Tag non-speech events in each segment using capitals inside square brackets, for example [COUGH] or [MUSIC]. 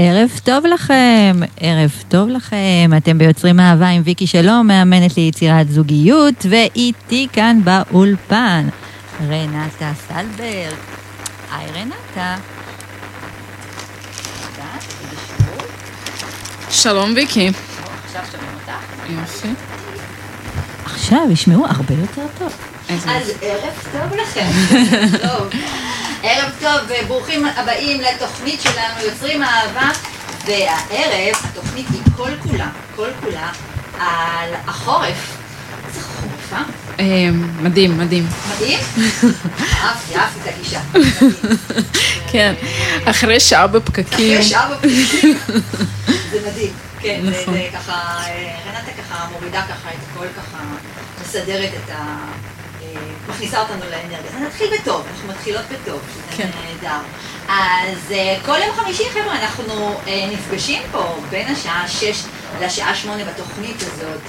ערב טוב לכם, ערב טוב לכם. אתם ביוצרים אהבה עם ויקי שלום, מאמנת ליצירת זוגיות, ואיתי כאן באולפן, רנטה סלברג. היי רנטה. שלום ויקי. עכשיו שומעים אותך? יופי. עכשיו ישמעו הרבה יותר טוב. אז ערב טוב לכם. [LAUGHS] ערב טוב וברוכים הבאים לתוכנית שלנו, יוצרים אהבה. והערב התוכנית היא כל כולה, כל כולה, על החורף. איזה חורף, אה? אה, מדהים, מדהים. מדהים? [LAUGHS] אהבתי, אהבתי את הגישה. כן, אחרי שעה בפקקים. אחרי שעה בפנים. [LAUGHS] זה מדהים. כן, זה- נכון. ככה, אה, רנטה ככה מורידה ככה את הכל ככה, מסדרת את ה... מכניסה אותנו לאנרגיה. אז נתחיל בטוב, אנחנו מתחילות בטוב, שזה כן. נהדר. אז אה, כל יום חמישי, חבר'ה, אנחנו אה, נפגשים פה בין השעה 6 לשעה 8 בתוכנית הזאת.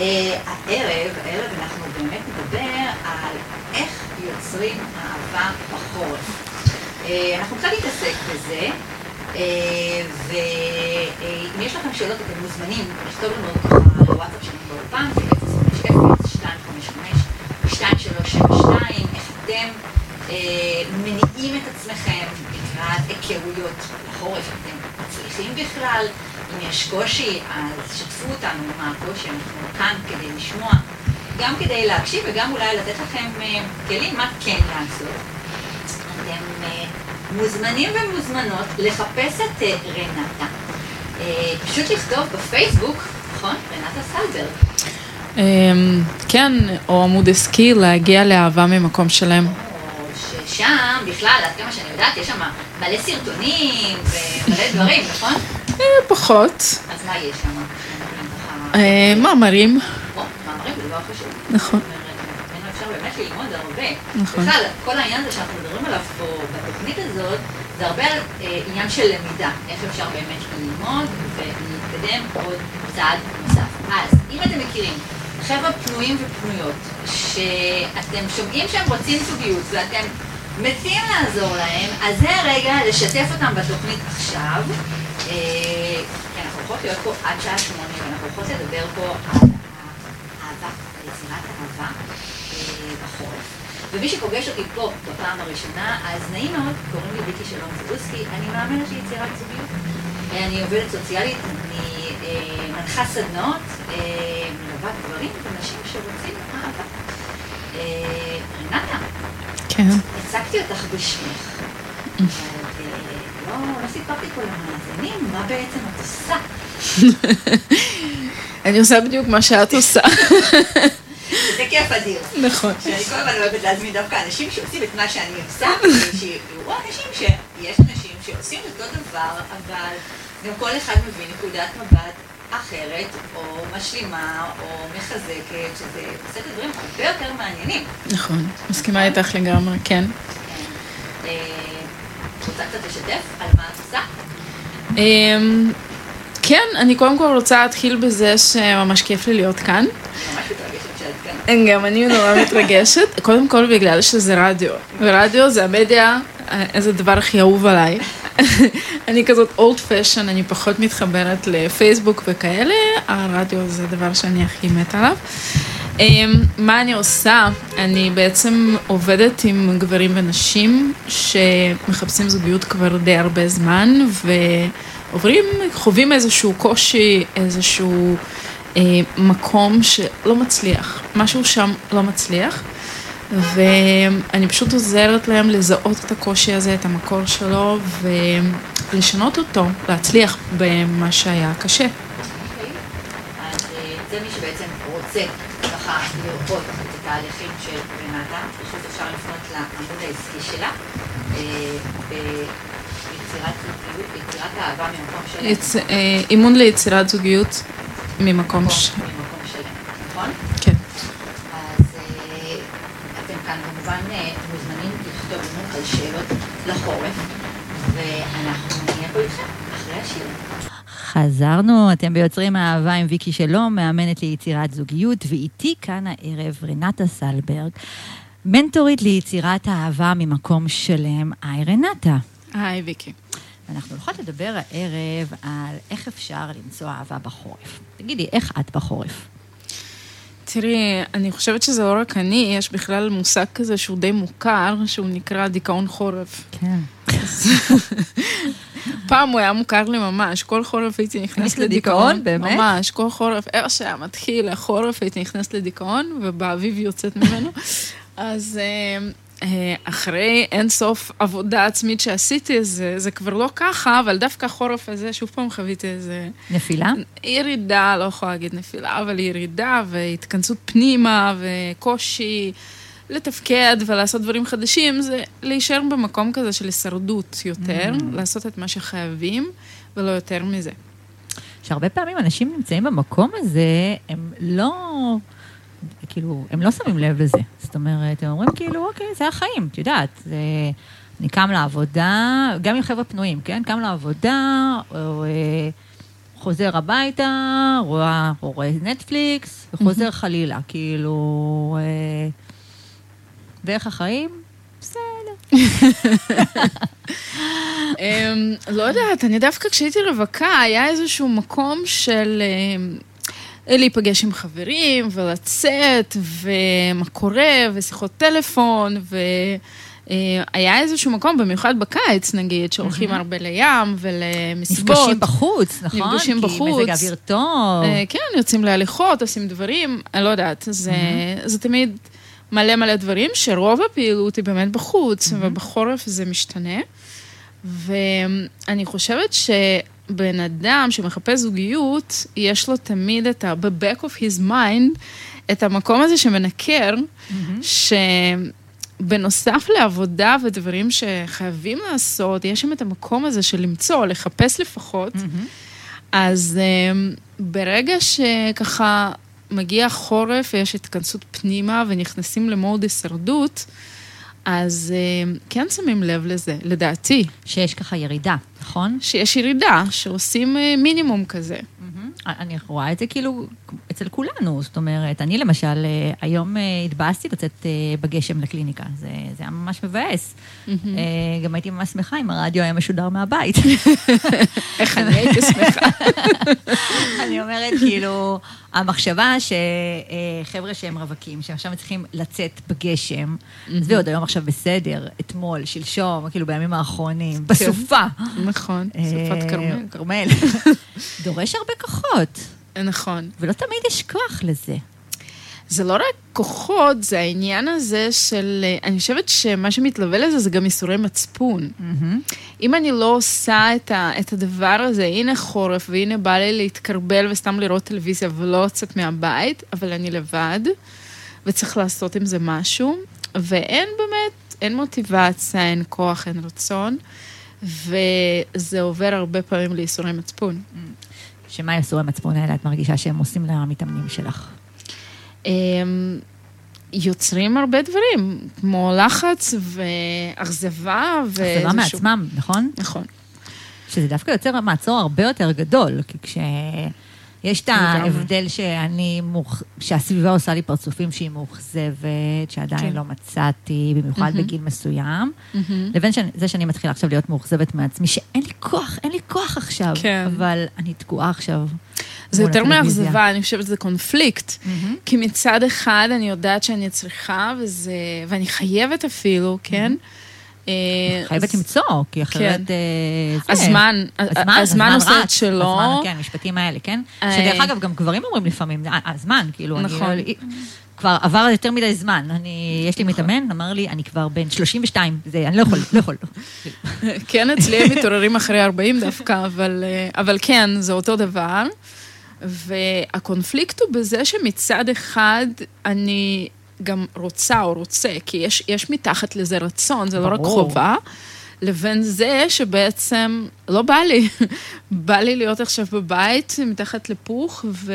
אה, הערב, הערב אנחנו באמת נדבר על איך יוצרים אהבה בחורף. אנחנו קצת נתעסק בזה, ואם יש לכם שאלות אתם מוזמנים לכתוב לנו ככה לוואטסאפ שלנו באולפן, ב-050-2372, איך אתם אה, מניעים את עצמכם לקראת היכרויות לחורף, אתם מצליחים בכלל, אם יש קושי אז שתפו אותנו מה הקושי, אנחנו כאן כדי לשמוע, גם כדי להקשיב וגם אולי לתת לכם אה, כלים מה כן לעשות. אתם אה, מוזמנים ומוזמנות לחפש את אה, רנטה. אה, פשוט לכתוב בפייסבוק, נכון? רנטה סלברג. אה, כן, או עמוד עסקי, להגיע לאהבה ממקום שלם. או ששם, בכלל, עד כמה שאני יודעת, יש שם מלא סרטונים ומלא דברים, נכון? אה, פחות. אז מה יש שם? אה, מאמרים. מאמרים זה דבר חשוב. נכון. אפשר באמת ללמוד הרבה. נכון. בכלל, כל העניין הזה שאנחנו מדברים עליו פה בתוכנית הזאת, זה הרבה אה, עניין של למידה, איך אפשר באמת ללמוד ולהתקדם עוד צעד נוסף. אז, אם אתם מכירים חבר'ה פנויים ופנויות, שאתם שומעים שהם רוצים זוגיות ואתם מתים לעזור להם, אז זה הרגע לשתף אותם בתוכנית עכשיו. אה, כי אנחנו הולכות להיות פה עד שעה שמונה, ואנחנו הולכות לדבר פה על אהבה, על יצירת אהבה אה, בחורף. ומי שפוגש אותי פה בפעם הראשונה, אז נעים מאוד, קוראים לי ויקי שלום זבוסקי, אני מאמנת ליצירת זוגיות. אה, אני עובדת סוציאלית, מנחה סדנאות, אה, מלווה גברים ונשים שרוצים אהבה. אה, רנטה, כן. הצגתי אותך בשמך, אה, לא, לא סיפרתי פה למאזינים מה בעצם את עושה. [LAUGHS] אני עושה בדיוק מה שאת עושה. [LAUGHS] זה כיף אדיר. נכון. שאני כל הזמן אוהבת להזמין דווקא אנשים שעושים את מה שאני עושה, שיראו אנשים שיש אנשים שעושים אותו דבר, אבל גם כל אחד מביא נקודת מבט אחרת, או משלימה, או מחזקת, שזה עושה את הדברים הרבה יותר מעניינים. נכון. מסכימה איתך לגמרי, כן. אה, רוצה קצת לשתף על מה את עושה? אמ, כן, אני קודם כל רוצה להתחיל בזה שממש כיף לי להיות כאן. ממש כאן. גם אני נורא מתרגשת, קודם כל בגלל שזה רדיו, ורדיו זה המדיה, אה, איזה דבר הכי אהוב עליי. [LAUGHS] אני כזאת אולד פשן, אני פחות מתחברת לפייסבוק וכאלה, הרדיו זה הדבר שאני הכי מת עליו. אמ, מה אני עושה? אני בעצם עובדת עם גברים ונשים שמחפשים זוגיות כבר די הרבה זמן ועוברים, חווים איזשהו קושי, איזשהו אה, מקום שלא מצליח, משהו שם לא מצליח. ואני פשוט עוזרת להם לזהות את הקושי הזה, את המקור שלו, ולשנות אותו, להצליח במה שהיה קשה. אוקיי. אז אה, זה מי שבעצם רוצה ככה לראות את התהליכים של רנטה, פשוט אפשר לפנות לעמוד העסקי שלה, אה, ביצירת זוגיות, ביצירת אהבה ממקום. יצ... אה, אימון ליצירת זוגיות ממקום ש... ממקום שלם, נכון? כן. אז אה, אתם כאן כמובן אה, מוזמנים לכתוב לנו על שאלות לחורף, ואנחנו נהיה פה איתכם אחרי השיר. חזרנו, אתם ביוצרים אהבה עם ויקי שלום, מאמנת ליצירת זוגיות, ואיתי כאן הערב רנטה סלברג, מנטורית ליצירת אהבה ממקום שלם. היי רנטה. היי ויקי. אנחנו הולכות לדבר הערב על איך אפשר למצוא אהבה בחורף. תגידי, איך את בחורף? תראי, אני חושבת שזה לא רק אני, יש בכלל מושג כזה שהוא די מוכר, שהוא נקרא דיכאון חורף. כן. [LAUGHS] פעם הוא היה מוכר לי ממש, כל חורף הייתי נכנסת לדיכאון, לדיכאון. באמת? ממש, כל חורף, איך שהיה מתחיל החורף הייתי נכנסת לדיכאון, ובאביב יוצאת ממנו. [LAUGHS] אז אה, אחרי אין סוף עבודה עצמית שעשיתי, זה, זה כבר לא ככה, אבל דווקא החורף הזה, שוב פעם חוויתי איזה נפילה? ירידה, לא יכולה להגיד נפילה, אבל ירידה והתכנסות פנימה וקושי לתפקד ולעשות דברים חדשים, זה להישאר במקום כזה של הישרדות יותר, Mm. לעשות את מה שחייבים, ולא יותר מזה. שהרבה פעמים אנשים נמצאים במקום הזה, הם לא, כאילו, הם לא שמים לב לזה. זאת אומרת, הם אומרים כאילו, אוקיי, זה החיים, את יודעת, זה... אני קם לעבודה, גם עם חבר'ה פנויים, כן? קם לעבודה, או, אה, חוזר הביתה, רואה, רואה נטפליקס, וחוזר חלילה, כאילו... אה, ואיך החיים? בסדר. [LAUGHS] אמ, לא יודעת, אני דווקא כשהייתי רווקה, היה איזשהו מקום של אמ, להיפגש עם חברים, ולצאת, ומה קורה, ושיחות טלפון, והיה איזשהו מקום, במיוחד בקיץ נגיד, שהולכים הרבה לים ולמסיבות. נפגשים בחוץ, נכון? נפגשים כי בחוץ. מזג אוויר טוב. אה, כן, יוצאים להליכות, עושים דברים, אני לא יודעת, זה, זה תמיד מלא מלא דברים, שרוב הפעילות היא באמת בחוץ, ובחורף זה משתנה. ואני חושבת שבן אדם שמחפש זוגיות, יש לו תמיד את ה... ב-back of his mind, את המקום הזה שמנקר, שבנוסף לעבודה ודברים שחייבים לעשות, יש שם את המקום הזה של למצוא, לחפש לפחות. אז um, ברגע שככה מגיע חורף ויש התכנסות פנימה ונכנסים למוד הישרדות, אז um, כן שמים לב לזה, לדעתי, שיש ככה ירידה, נכון? שיש ירידה, שעושים uh, מינימום כזה. אני רואה את זה כאילו אצל כולנו, זאת אומרת, אני למשל, אה, היום אה, התבאסתי לצאת אה, בגשם לקליניקה, זה, זה היה ממש מבאס. אה, גם הייתי ממש שמחה אם הרדיו היה משודר מהבית. [LAUGHS] איך אני הייתי שמחה. [LAUGHS] אני אומרת, כאילו, המחשבה שחבר'ה שהם רווקים, שעכשיו צריכים לצאת בגשם, עזבי עוד היום עכשיו בסדר, אתמול, שלשום, כאילו בימים האחרונים, בסופה. נכון, אה, סופת כרמל. כרמל. [LAUGHS] דורש הרבה כוחות, נכון. ולא תמיד יש כוח לזה. זה לא רק כוחות, זה העניין הזה של, אה, אני חושבת שמה שמתלווה לזה זה גם ייסורי מצפון. אם אני לא עושה את, ה, את הדבר הזה, הנה חורף, והנה בא לי להתקרבל וסתם לראות טלוויזיה ולא לצאת מהבית, אבל אני לבד, וצריך לעשות עם זה משהו, ואין באמת, אין מוטיבציה, אין כוח, אין רצון, וזה עובר הרבה פעמים לייסורי מצפון. שמה יעשו המצפון האלה, את מרגישה שהם עושים למתאמנים שלך? הם יוצרים הרבה דברים, כמו לחץ ואכזבה. אכזבה מעצמם, נכון? נכון. שזה דווקא יוצר מעצור הרבה יותר גדול, כי כשיש את לגמרי. ההבדל שאני, מוכ... שהסביבה עושה לי פרצופים שהיא מאוכזבת, שעדיין כן. לא מצאתי, במיוחד מהמם. בגיל מסוים, לבין ש... זה שאני מתחילה עכשיו להיות מאוכזבת מעצמי, שאין לי כוח, אין לי כוח עכשיו, כן. אבל אני תקועה עכשיו. זה יותר. מאכזבה, אני חושבת שזה קונפליקט. מהמם. כי מצד אחד אני יודעת שאני צריכה, וזה, ואני חייבת אפילו, כן? אה, חייבת אז- למצוא, כי אחרת... כן. אה, זה. הזמן, הזמן, הזמן עושה את שלו. הזמן, כן, המשפטים האלה, כן? אה, שדרך אגב, גם גברים אומרים לפעמים, "אה, הזמן, כאילו, אני... נכון. כבר עבר יותר מדי זמן. אני, יש לי מתאמן, אמר לי, אני כבר בן 32, זה, אני לא יכול, לא יכול. [LAUGHS] כן, אצלי הם מתעוררים אחרי 40 דווקא, אבל, אה, אבל כן, זה אותו דבר. והקונפליקט הוא בזה שמצד אחד אני גם רוצה או רוצה, כי יש, יש מתחת לזה רצון, זה לא רק ברור. חובה, לבין זה שבעצם לא בא לי. [LAUGHS] בא לי להיות עכשיו בבית מתחת לפוך, ו...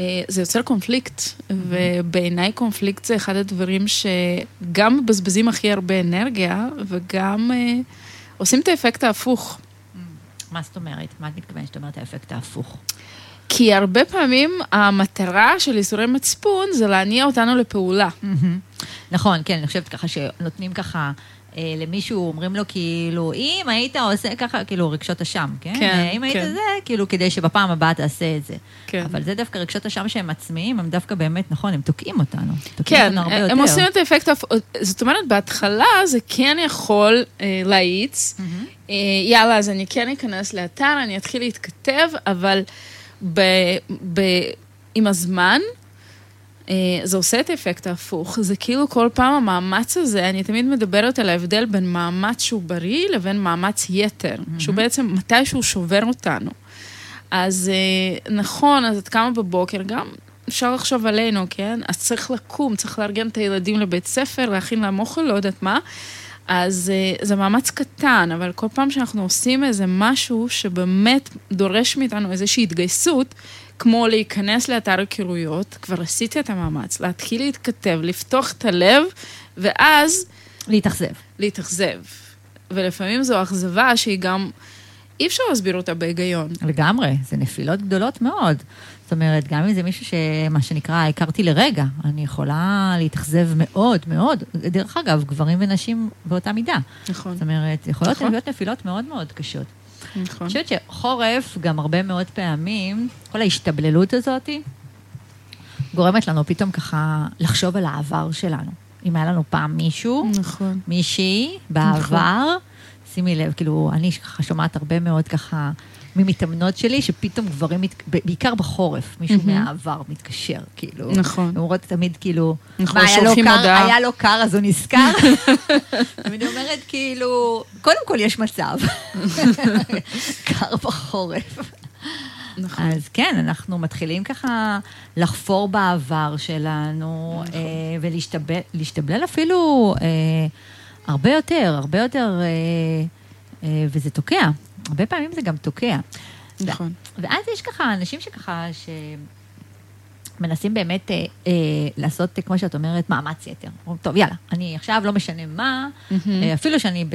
אה, זה יוצר קונפליקט, ובעיניי קונפליקט זה אחד הדברים שגם מבזבזים הכי הרבה אנרגיה, וגם אה, עושים את האפקט ההפוך. מה זאת אומרת? מה את מתכוונת שאת אומרת האפקט ההפוך? כי הרבה פעמים המטרה של ייסורי מצפון זה להניע אותנו לפעולה. נכון, כן, אני חושבת ככה שנותנים ככה, למישהו, אומרים לו כאילו, אם היית עושה ככה, כאילו רגשות אשם, כן? כן, אה, אם היית כן. זה, כאילו, כדי שבפעם הבאה תעשה את זה. כן. אבל זה דווקא רגשות אשם שהם עצמיים, הם דווקא באמת, נכון, הם תוקעים אותנו. תוקעים כן, אותנו הרבה יותר. הם עושים את האפקט. זאת אומרת, בהתחלה זה כן יכול אה, להאיץ. אה, יאללה, אז אני כן אכנס לאתר, אני אתחיל להתכתב, אבל ב, ב, עם הזמן, אה, זה עושה את האפקט ההפוך. זה כאילו כל פעם המאמץ הזה, אני תמיד מדברת על ההבדל בין מאמץ שהוא בריא לבין מאמץ יתר, שהוא בעצם מתישהו שובר אותנו. אז אה, נכון, אז את קמה בבוקר, גם אפשר לחשוב עלינו, כן? אז צריך לקום, צריך לארגן את הילדים לבית ספר, להכין להם אוכל, לא יודעת מה. אז אה, זה מאמץ קטן, אבל כל פעם שאנחנו עושים איזה משהו שבאמת דורש מאיתנו איזושהי התגייסות, כמו להיכנס לאתר היכרויות, כבר עשיתי את המאמץ, להתחיל להתכתב, לפתוח את הלב, ואז להתאכזב. להתאכזב. ולפעמים זו אכזבה שהיא גם, אי אפשר להסביר אותה בהיגיון. לגמרי, זה נפילות גדולות מאוד. זאת אומרת, גם אם זה מישהו שמה שנקרא, הכרתי לרגע, אני יכולה להתאכזב מאוד מאוד. דרך אגב, גברים ונשים באותה מידה. נכון, זאת אומרת, יכולות נכון. להיות נפילות מאוד מאוד קשות. אני נכון. חושבת שחורף, גם הרבה מאוד פעמים, כל ההשתבללות הזאת, גורמת לנו פתאום ככה לחשוב על העבר שלנו. אם היה לנו פעם מישהו, נכון. מישהי בעבר, שימי לב, כאילו, אני ככה שומעת הרבה מאוד ככה ממתאמנות שלי, שפתאום גברים, מת- בעיקר בחורף, מישהו מהמם. מהעבר מתקשר, כאילו. נכון. הן אומרות תמיד, כאילו, נכון, מה, היה לו קר, הודעה. היה לו קר, אז הוא נזכר. [LAUGHS] [LAUGHS] היא אומרת, כאילו, קודם כל יש מצב. [LAUGHS] קר בחורף. נכון. אז כן, אנחנו מתחילים ככה לחפור בעבר שלנו, נכון. אה, ולהשתבלל אפילו אה, הרבה יותר, הרבה יותר, אה, אה, וזה תוקע. הרבה פעמים זה גם תוקע. נכון. ואז יש ככה אנשים שככה, שמנסים באמת אה, אה, לעשות, כמו שאת אומרת, מאמץ יתר. אומרים, טוב, יאללה, אני עכשיו לא משנה מה, מהמם. אה, אפילו שאני ב...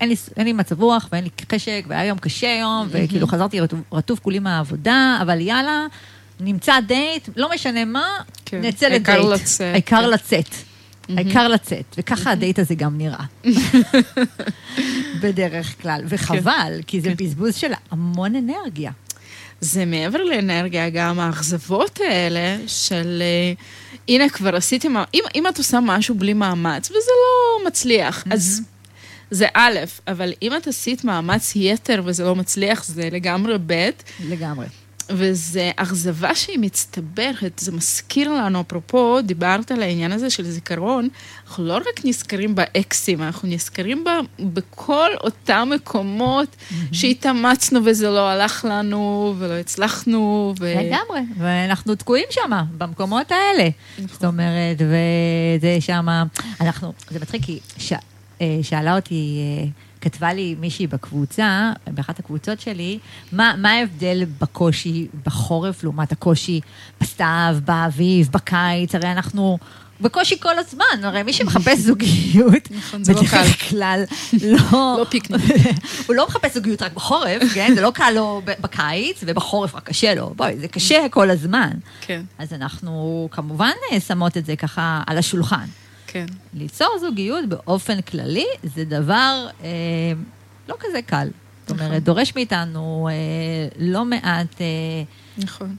אין לי, אין לי מצב רוח ואין לי חשק, והיה יום קשה יום, וכאילו חזרתי רטוב, רטוב כולי מהעבודה, אבל יאללה, נמצא דייט, לא משנה מה, כן. נצא לדייט. העיקר לצאת, העיקר. לצאת. העיקר לצאת, וככה הדייט הזה גם נראה. בדרך כלל, וחבל, כי זה בזבוז של המון אנרגיה. זה מעבר לאנרגיה, גם האכזבות האלה של, אה, הנה כבר עשיתי, מה- אם, אם את עושה משהו בלי מאמץ וזה לא מצליח, אז זה א', אבל אם את עשית מאמץ יתר וזה לא מצליח, זה לגמרי ב', לגמרי. וזה אכזבה שהיא מצטברת, זה מזכיר לנו, אפרופו, דיברת על העניין הזה של זיכרון, אנחנו לא רק נזכרים באקסים, אנחנו נזכרים ב, בכל אותם מקומות שהתאמצנו וזה לא הלך לנו, ולא הצלחנו, ו... לגמרי, ואנחנו תקועים שם, במקומות האלה. זאת אומרת, וזה שם, אנחנו, זה מצחיק, כי ש, אה, שאלה אותי, אה, כתבה לי מישהי בקבוצה, באחת הקבוצות שלי, מה, מה ההבדל בקושי בחורף לעומת הקושי בסתיו, באביב, בקיץ, הרי אנחנו... בקושי כל הזמן, הרי מי שמחפש [LAUGHS] זוגיות, נכון, זה לא קל. בדרך כלל [LAUGHS] לא... לא פיקניק. [LAUGHS] הוא לא מחפש זוגיות רק בחורף, כן? זה לא קל לו בקיץ, ובחורף רק קשה לו. בואי, זה קשה כל הזמן. כן, אז אנחנו כמובן אה, שמות את זה ככה על השולחן. כן. ליצור זוגיות באופן כללי זה דבר אה, לא כזה קל. זאת נכון. אומרת, דורש מאיתנו אה, לא מעט, אה, נכון.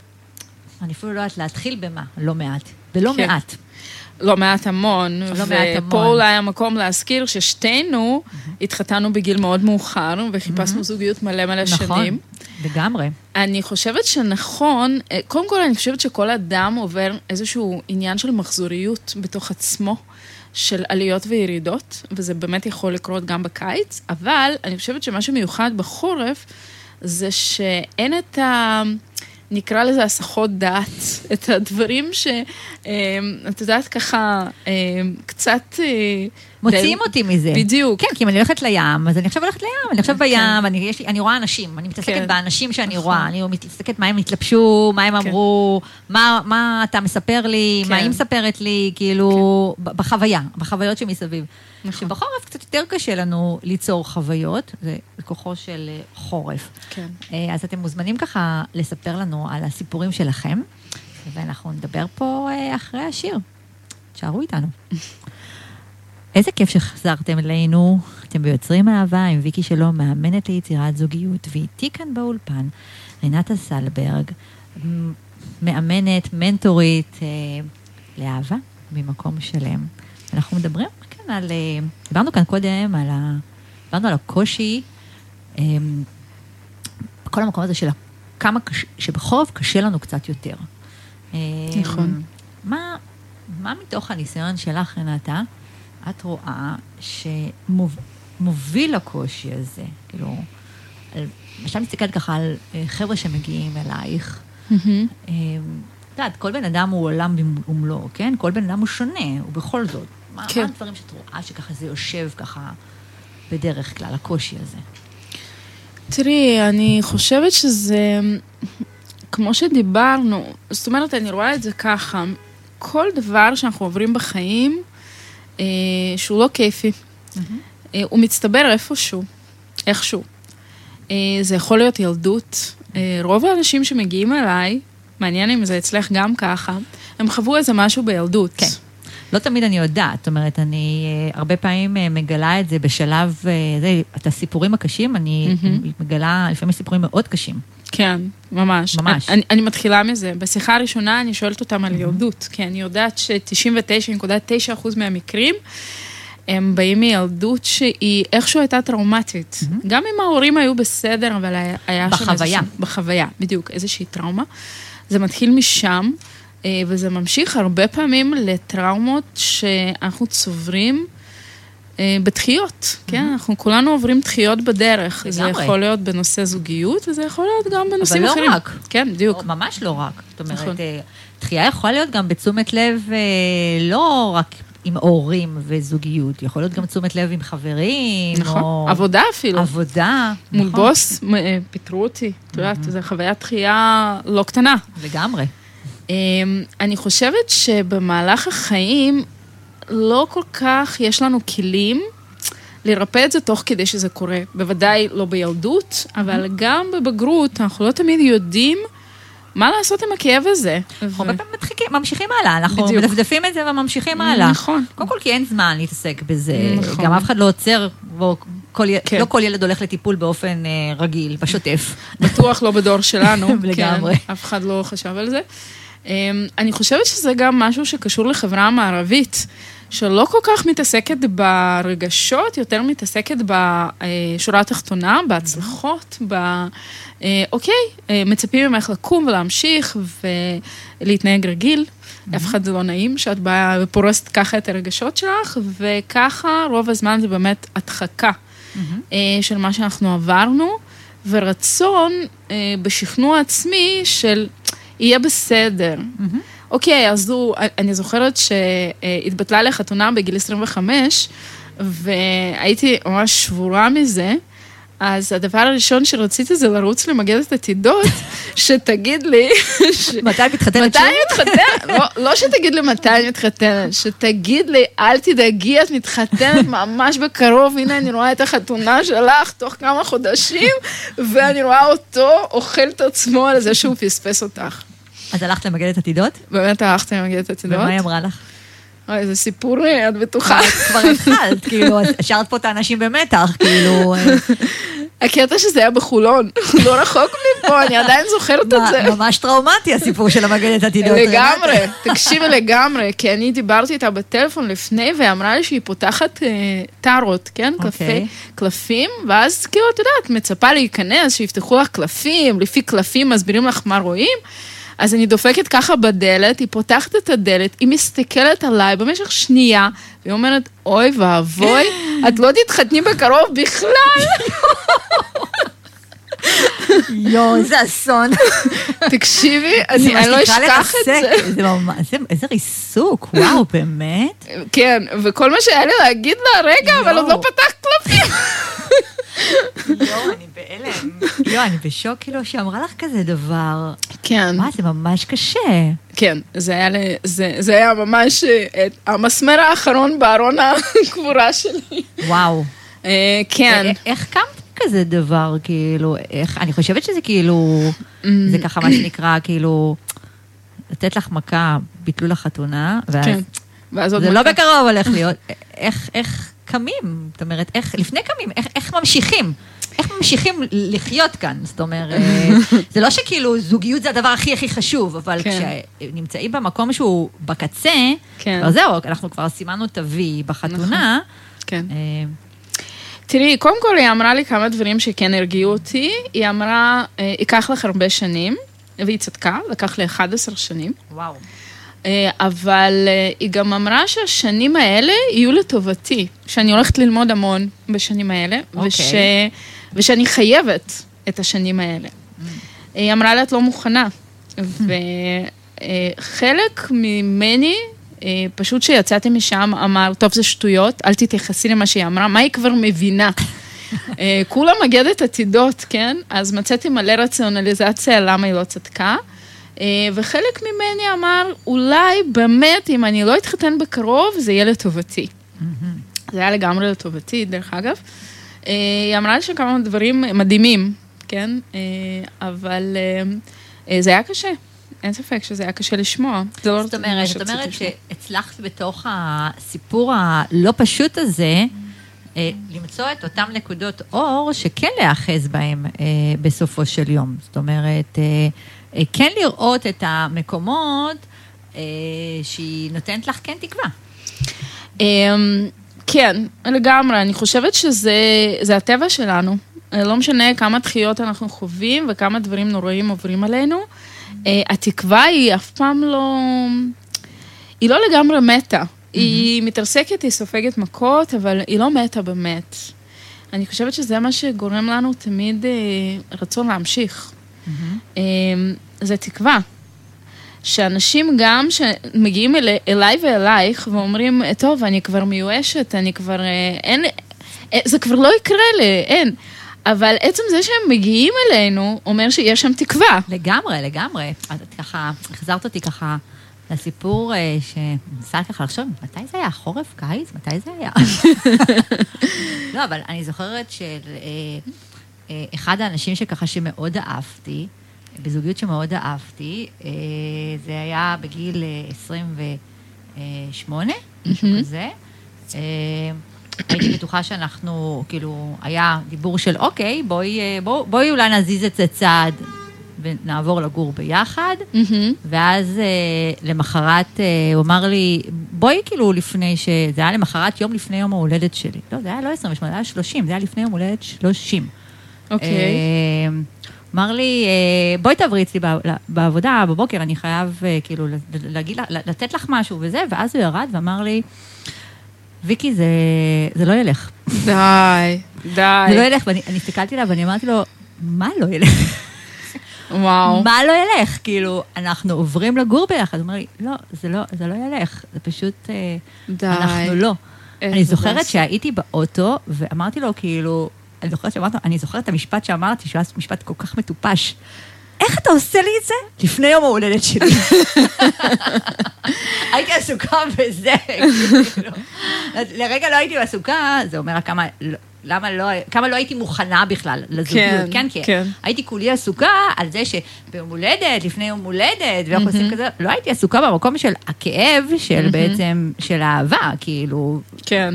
אני אפילו לא יודעת להתחיל במה, לא מעט. ולא כן. מעט. לא מעט המון, לא ופה. אולי המקום להזכיר ששתינו התחתנו בגיל מאוד מאוחר, וחיפשנו זוגיות מלא מלא נכון, שנים. לגמרי. אני חושבת שנכון, אה, קודם כל אני חושבת שכל אדם עובר איזשהו עניין של מחזוריות בתוך עצמו, של עליות וירידות, וזה באמת יכול לקרות גם בקיץ, אבל אני חושבת שמה שמיוחד בחורף, זה שאין את ה... נקרא לזה הסחות דעת, [LAUGHS] את הדברים שאת יודעת ככה, אה, קצת... מוציאים אותי מזה. בדיוק. כן, כי אם אני הולכת לים, אז אני עכשיו הולכת לים, אני עכשיו בים, אני, יש, אני רואה אנשים, אני מתעסקת כן. באנשים שאני נכון. רואה, אני מתעסקת מה הם התלבשו, מה הם כן. אמרו, מה, מה אתה מספר לי, מה כן. היא מספרת לי, כאילו, בחוויה, בחוויות שמסביב. נכון. שבחורף קצת יותר קשה לנו ליצור חוויות, זה כוחו של אה, חורף. כן. אה, אז אתם מוזמנים ככה לספר לנו על הסיפורים שלכם, ואנחנו נדבר פה אה, אחרי השיר. תשארו איתנו. [LAUGHS] איזה כיף שחזרתם אלינו. אתם ביוצרים אהבה עם ויקי שלום, מאמנת ליצירת זוגיות, ואיתי כאן באולפן רנטה סלברג, מאמנת, מנטורית אה, לאהבה ממקום שלם. אנחנו מדברים כאן על, אה, דיברנו כאן קודם על, ה, דיברנו על הקושי, אה, כל המקום הזה של כמה קשה, שבחורף קשה לנו קצת יותר. אה, נכון. מה, מה מתוך הניסיון שלך, רנטה, את רואה שמוביל לקושי הזה? כאילו, למשל מסתכלת ככה על אה, חבר'ה שמגיעים אלייך. מהמם. אה, את יודעת, כל בן אדם הוא עולם ומלואו, כן? כל בן אדם הוא שונה, ובכל זאת. מה, כן. מה הדברים שאת רואה שככה זה יושב ככה בדרך כלל, הקושי הזה? תראי, אני חושבת שזה, כמו שדיברנו, זאת אומרת, אני רואה את זה ככה, כל דבר שאנחנו עוברים בחיים, שהוא לא כיפי, אה, הוא מצטבר איפשהו, איכשהו. אה, זה יכול להיות ילדות. אה, רוב האנשים שמגיעים אליי, מעניין אם זה אצלך גם ככה, הם חוו איזה משהו בילדות. כן. לא תמיד אני יודעת, זאת אומרת, אני אה, הרבה פעמים אה, מגלה את זה בשלב, אה, זה, את הסיפורים הקשים, אני מהמם. מגלה לפעמים סיפורים מאוד קשים. כן, ממש. ממש. אני, אני מתחילה מזה. בשיחה הראשונה אני שואלת אותם על ילדות, כי אני יודעת ש-99.9% מהמקרים הם באים מילדות שהיא איכשהו הייתה טראומטית. גם אם ההורים היו בסדר, אבל היה, היה שם בחוויה. איזושהי... בחוויה, בדיוק, איזושהי טראומה. זה מתחיל משם, אה, וזה ממשיך הרבה פעמים לטראומות שאנחנו צוברים. אה, בתחיות, כן? אנחנו כולנו עוברים דחיות בדרך. זה לגמרי. יכול להיות בנושא זוגיות, וזה יכול להיות גם בנושאים לא אחרים. רק. כן, בדיוק. ממש לא רק. זאת אומרת, נכון. אה, דחייה יכולה להיות גם בתשומת לב, אה, לא רק עם הורים וזוגיות, יכול להיות גם תשומת לב עם חברים, נכון. או עבודה אפילו. עבודה. מול נכון. בוס, אה, פיטרו אותי. את יודעת, זו חוויית דחייה לא קטנה. לגמרי. אמ, אני חושבת שבמהלך החיים לא כל כך יש לנו כלים לרפא את זה תוך כדי שזה קורה. בוודאי לא בילדות, אבל גם בבגרות אנחנו לא תמיד יודעים מה לעשות עם הכאב הזה. אנחנו הרבה פעמים מדחיקים, ממשיכים הלאה, אנחנו בדיוק. מדפדפים את זה וממשיכים הלאה. נכון. קודם כל כי אין זמן להתעסק בזה, נכון. גם אף אחד לא עוצר, בוא, כל, כן. לא כל ילד הולך לטיפול באופן אה, רגיל, בשוטף. [LAUGHS] בטוח לא בדור שלנו. [LAUGHS] לגמרי. כן, אף אחד לא חשב על זה. אמ, אני חושבת שזה גם משהו שקשור לחברה המערבית, שלא כל כך מתעסקת ברגשות, יותר מתעסקת בשורה התחתונה, בהצלחות, ב... אה, אוקיי, אה, מצפים ממך לקום ולהמשיך ולהתנהג רגיל. אף אחד זה לא נעים שאת באה ופורסת ככה את הרגשות שלך, וככה רוב הזמן זה באמת הדחקה אה, של מה שאנחנו עברנו, ורצון אה, בשכנוע עצמי של יהיה בסדר. אוקיי, אז הוא, אני זוכרת שהתבטלה לי חתונה בגיל 25, והייתי ממש שבורה מזה. אז הדבר הראשון שרציתי זה לרוץ למגדת עתידות, [LAUGHS] שתגיד לי... מתי את מתחתנת מתי מתחתנת? לא, לא שתגיד לי מתי אני מתחתנת, שתגיד לי, אל תדאגי, את מתחתנת [LAUGHS] ממש בקרוב, הנה אני רואה את החתונה שלך תוך כמה חודשים, ואני רואה אותו אוכל את עצמו על זה שהוא פספס אותך. אז הלכת למגדת עתידות? באמת הלכתי למגדת עתידות? ומה היא אמרה לך? אוי, זה סיפור, אה, את בטוחה. כבר התחלת, כאילו, השארת פה את האנשים במתח, כאילו, אה, [LAUGHS] הקטע שזה היה בחולון, לא רחוק מפה, אני עדיין זוכרת את זה. ממש טראומטי הסיפור של המגדת עתידות. לגמרי, תקשיבי לגמרי, כי אני דיברתי איתה בטלפון לפני, והיא אמרה לי שהיא פותחת אה, טארות, כן? קלפי, אוקיי. קלפים, ואז כאילו, את יודעת, מצפה להיכנס, שיפתחו לך קלפים, לפי קלפים מסבירים לך מה רואים. אז אני דופקת ככה בדלת, היא פותחת את הדלת, היא מסתכלת עליי במשך שנייה, והיא אומרת, אוי ואבוי, [LAUGHS] את לא תתחתני בקרוב בכלל. יואו, איזה אסון. [LAUGHS] תקשיבי, אני לא אשכח את זה. ממש, איזה ריסוק, וואו, [LAUGHS] באמת? כן, וכל מה שהיה לי להגיד לה, רגע, אבל עוד לא. פתחת קלפים. יואו, אני בשוק, כאילו, שאמרה לך כזה דבר. כן, וואי, זה ממש קשה. כן, זה היה, זה, זה היה ממש אה, את המסמר האחרון בארון הקבורה שלי. וואו. אה, כן, איך קמת כזה דבר, כאילו, איך, אני חושבת שזה כאילו, זה ככה מה שנקרא, כאילו, לתת לך מכה, ביטלו לך חתונה, ואז כן. ואז עוד זה לא מכה. בקרוב הולך להיות. איך, איך קמים? זאת אומרת, איך, לפני קמים, איך, איך ממשיכים? איך ממשיכים לחיות כאן? זאת אומרת, [LAUGHS] זה לא שכאילו זוגיות זה הדבר הכי הכי חשוב, אבל כן. כשנמצאים במקום שהוא בקצה, כן. כבר זהו, אנחנו כבר סימנו את ה-V בחתונה. כן. אה, תראי, קודם כל היא אמרה לי כמה דברים שכן הרגיעו אותי. היא אמרה, אה, ייקח לך הרבה שנים, והיא צדקה, לקח לי 11 שנים. וואו. אה, אבל היא גם אמרה שהשנים האלה יהיו לטובתי, שאני הולכת ללמוד המון בשנים האלה, אוקיי. וש... ושאני חייבת את השנים האלה. היא אמרה לי, את לא מוכנה. וחלק ממני, אה, פשוט כשיצאתי משם, אמר, טוב, זה שטויות, אל תתייחסי למה שהיא אמרה, מה היא כבר מבינה? אה, כולה מגדת עתידות, כן? אז מצאתי מלא רציונליזציה למה היא לא צדקה. וחלק ממני אמר, אולי באמת, אם אני לא אתחתן בקרוב, זה יהיה לטובתי. זה היה לגמרי לטובתי, דרך אגב. אה, היא אמרה לי שכמה דברים מדהימים, כן? אה, אבל אה, זה היה קשה. אין ספק שזה היה קשה לשמוע. זה לא זאת אומרת, זאת אומרת. שהצלחת בתוך הסיפור הלא פשוט הזה, למצוא את אותן נקודות אור שכן להיאחז בהן בסופו של יום. זאת אומרת, כן לראות את המקומות שהיא נותנת לך כן תקווה. כן, לגמרי. אני חושבת שזה זה הטבע שלנו. אה, לא משנה כמה דחיות אנחנו חווים וכמה דברים נוראים עוברים עלינו. אה, התקווה היא אף פעם לא... היא לא לגמרי מתה. היא מתרסקת, היא סופגת מכות, אבל היא לא מתה באמת. אני חושבת שזה מה שגורם לנו תמיד אה, רצון להמשיך. זה תקווה. שאנשים גם שמגיעים אל, אליי ואלייך ואומרים, טוב, אני כבר מיואשת, אני כבר, אה, אין, אה, זה כבר לא יקרה לי, אין. אבל עצם זה שהם מגיעים אלינו, אומר שיש שם תקווה. לגמרי, לגמרי. אז את ככה, החזרת אותי ככה לסיפור אה, שניסה ככה לחשוב, מתי זה היה? חורף, קיץ? מתי זה היה? [LAUGHS] לא, אבל אני זוכרת שאחד האנשים שככה שמאוד אהבתי, בזוגיות שמאוד אהבתי, אה, זה היה בגיל אה, 28, משהו מהמם. כזה. אה, הייתי בטוחה שאנחנו, כאילו, היה דיבור של אוקיי, בואי, אה, בוא, בואי אולי נזיז את זה צעד ונעבור לגור ביחד. מהמם. ואז אה, למחרת אה, הוא אמר לי, בואי כאילו לפני ש... זה היה למחרת יום לפני יום ההולדת שלי. לא, זה היה לא 28, זה היה 30, זה היה לפני יום הולדת 30. אוקיי. אה, אמר לי, אה, בואי תעברי אצלי בעב- בעבודה בבוקר, אני חייב אה, כאילו להגיד, לה- לתת לך משהו וזה, ואז הוא ירד ואמר לי, ויקי, זה, זה לא ילך. די, די. זה לא ילך, ואני אני הסתכלתי עליו ואני אמרתי לו, מה לא ילך? וואו. מה לא ילך? כאילו, אנחנו עוברים לגור ביחד. הוא אומר לי, לא, זה לא, זה לא ילך, זה פשוט, אה, די. אנחנו לא. אני זוכרת. שהייתי באוטו, ואמרתי לו, כאילו, אני זוכרת שאמרת, אני זוכרת את המשפט שאמרתי, שהוא היה משפט כל כך מטופש. איך אתה עושה לי את זה? לפני יום ההולדת שלי. [LAUGHS] הייתי עסוקה בזה, כאילו. לרגע לא הייתי עסוקה, זה אומר כמה, למה לא, כמה לא הייתי מוכנה בכלל לזוגיות, כן, כן? כי כן. הייתי כולי עסוקה על זה שביום הולדת, לפני יום הולדת, ואיך עושים כזה, לא הייתי עסוקה במקום של הכאב, של בעצם, של האהבה, כאילו, כן.